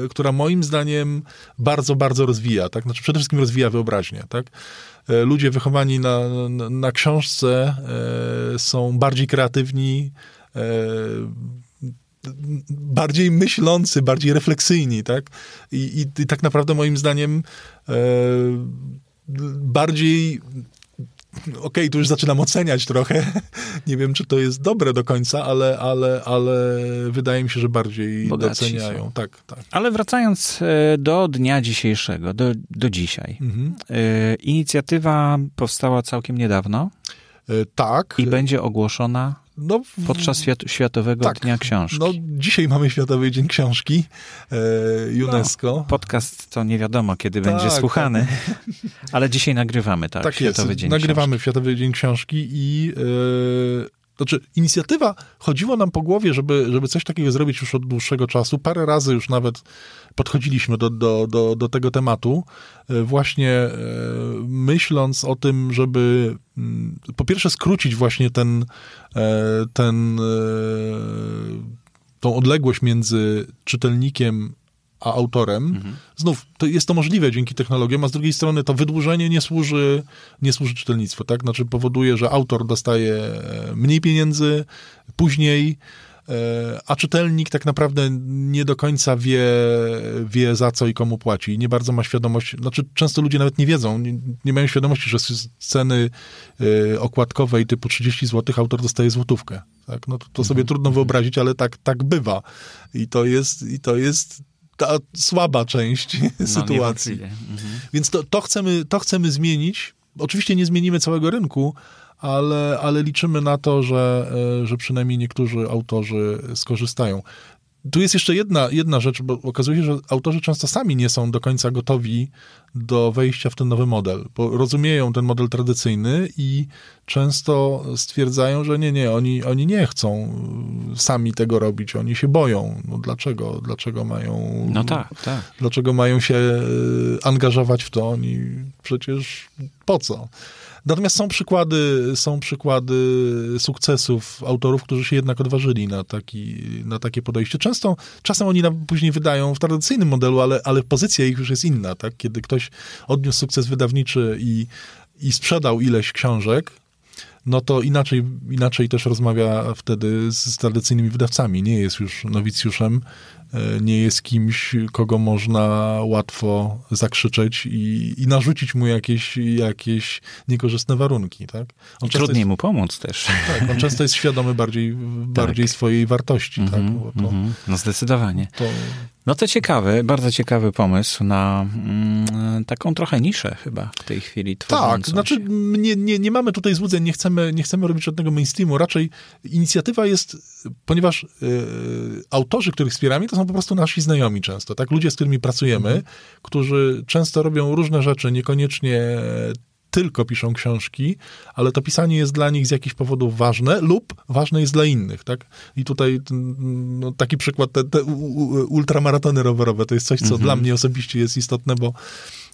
e, która moim zdaniem bardzo, bardzo rozwija, tak? Znaczy przede wszystkim rozwija wyobraźnię, tak? E, ludzie wychowani na, na, na książce e, są bardziej kreatywni, e, bardziej myślący, bardziej refleksyjni, tak? I, i, i tak naprawdę moim zdaniem e, bardziej okej, okay, tu już zaczynam oceniać trochę. Nie wiem, czy to jest dobre do końca, ale, ale, ale wydaje mi się, że bardziej Bogatsi doceniają. Tak, tak. Ale wracając e, do dnia dzisiejszego, do, do dzisiaj. Mhm. E, inicjatywa powstała całkiem niedawno. Tak. I będzie ogłoszona no, Podczas Światowego tak, Dnia Książki. No, dzisiaj mamy Światowy Dzień Książki e, UNESCO. No, podcast to nie wiadomo, kiedy tak, będzie słuchany, tak. ale dzisiaj nagrywamy, tak? Tak Światowy jest, Dzień nagrywamy Książki. Światowy Dzień Książki i e, znaczy, inicjatywa chodziło nam po głowie, żeby, żeby coś takiego zrobić już od dłuższego czasu. Parę razy już nawet podchodziliśmy do, do, do, do tego tematu, e, właśnie e, myśląc o tym, żeby mm, po pierwsze skrócić właśnie ten, e, ten, tą odległość między czytelnikiem a autorem. Mhm. Znów, to jest to możliwe dzięki technologiom, a z drugiej strony to wydłużenie nie służy, nie służy czytelnictwu, tak? Znaczy powoduje, że autor dostaje e, mniej pieniędzy, później, e, a czytelnik tak naprawdę nie do końca wie, wie za co i komu płaci. Nie bardzo ma świadomość, znaczy często ludzie nawet nie wiedzą, nie, nie mają świadomości, że z ceny e, okładkowej typu 30 zł autor dostaje złotówkę. Tak? No to, to sobie mhm. trudno wyobrazić, ale tak, tak bywa. I to jest, i to jest ta słaba część no, sytuacji. Mhm. Więc to, to, chcemy, to chcemy zmienić. Oczywiście nie zmienimy całego rynku, ale, ale liczymy na to, że, e, że przynajmniej niektórzy autorzy skorzystają. Tu jest jeszcze jedna, jedna rzecz, bo okazuje się, że autorzy często sami nie są do końca gotowi do wejścia w ten nowy model, bo rozumieją ten model tradycyjny i często stwierdzają, że nie, nie, oni, oni nie chcą sami tego robić, oni się boją. No dlaczego? Dlaczego mają... No tak, tak. Dlaczego mają się e, angażować w to? Oni przecież po co? Natomiast są przykłady, są przykłady sukcesów autorów, którzy się jednak odważyli na, taki, na takie podejście. Często, czasem oni później wydają w tradycyjnym modelu, ale, ale pozycja ich już jest inna, tak? Kiedy ktoś odniósł sukces wydawniczy i, i sprzedał ileś książek, no to inaczej, inaczej też rozmawia wtedy z tradycyjnymi wydawcami. Nie jest już nowicjuszem, nie jest kimś, kogo można łatwo zakrzyczeć i, i narzucić mu jakieś, jakieś niekorzystne warunki, tak? On Trudniej jest, mu pomóc też. Tak, on często jest świadomy bardziej, bardziej tak. swojej wartości, mm -hmm, tak? Mm -hmm. No zdecydowanie. To, no to ciekawy, bardzo ciekawy pomysł na mm, taką trochę niszę chyba w tej chwili Tak, znaczy nie, nie, nie mamy tutaj złudzeń, nie chcemy, nie chcemy robić żadnego mainstreamu, raczej inicjatywa jest, ponieważ y, autorzy, których wspieramy, to są po prostu nasi znajomi często, tak? Ludzie, z którymi pracujemy, mhm. którzy często robią różne rzeczy, niekoniecznie tylko piszą książki, ale to pisanie jest dla nich z jakichś powodów ważne lub ważne jest dla innych, tak? I tutaj no, taki przykład, te, te ultramaratony rowerowe, to jest coś, co mhm. dla mnie osobiście jest istotne, bo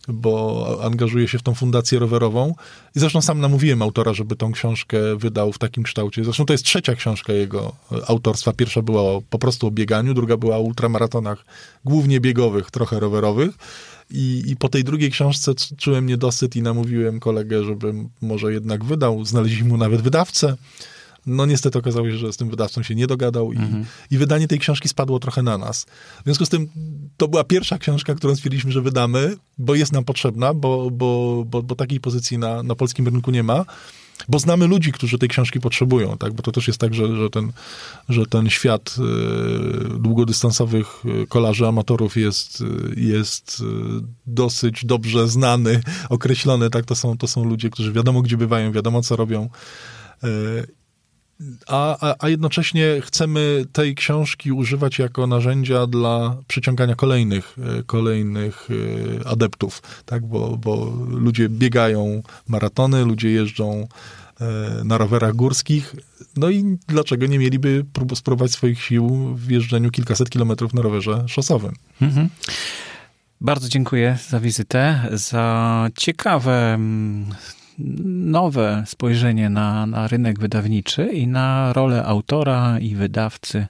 bo angażuje się w tą fundację rowerową. I zresztą sam namówiłem autora, żeby tą książkę wydał w takim kształcie. Zresztą to jest trzecia książka jego autorstwa. Pierwsza była po prostu o bieganiu, druga była o ultramaratonach, głównie biegowych, trochę rowerowych. I, I po tej drugiej książce czułem niedosyt i namówiłem kolegę, żeby może jednak wydał. Znaleźliśmy mu nawet wydawcę. No niestety okazało się, że z tym wydawcą się nie dogadał i, mhm. i wydanie tej książki spadło trochę na nas. W związku z tym to była pierwsza książka, którą stwierdziliśmy, że wydamy, bo jest nam potrzebna, bo, bo, bo, bo takiej pozycji na, na polskim rynku nie ma bo znamy ludzi, którzy tej książki potrzebują, tak? bo to też jest tak, że, że, ten, że ten świat y, długodystansowych y, kolarzy, amatorów jest, y, jest dosyć dobrze znany, określony, tak? to, są, to są ludzie, którzy wiadomo, gdzie bywają, wiadomo, co robią a, a, jednocześnie chcemy tej książki używać jako narzędzia dla przyciągania kolejnych, e, kolejnych e, adeptów, tak? bo, bo ludzie biegają maratony, ludzie jeżdżą e, na rowerach górskich, no i dlaczego nie mieliby spróbować swoich sił w jeżdżeniu kilkaset kilometrów na rowerze szosowym. Mhm. Bardzo dziękuję za wizytę, za ciekawe mm, nowe spojrzenie na, na rynek wydawniczy i na rolę autora i wydawcy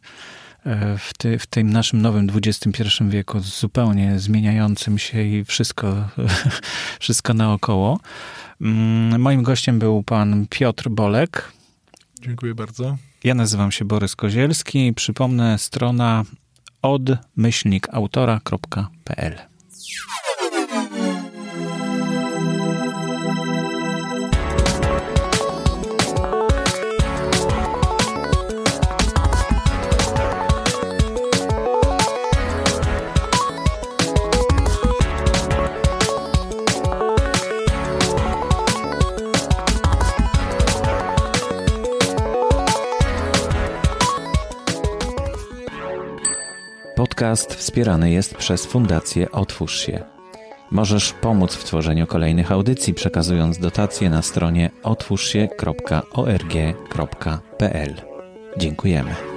e, w, ty, w tym naszym nowym XXI wieku, zupełnie zmieniającym się i wszystko, wszystko naokoło. Mm, moim gościem był pan Piotr Bolek. Dziękuję bardzo. Ja nazywam się Borys Kozielski. Przypomnę, strona odmyślnikautora.pl. Podcast wspierany jest przez Fundację Otwórz się. Możesz pomóc w tworzeniu kolejnych audycji, przekazując dotacje na stronie otwórzsie.org.pl. Dziękujemy.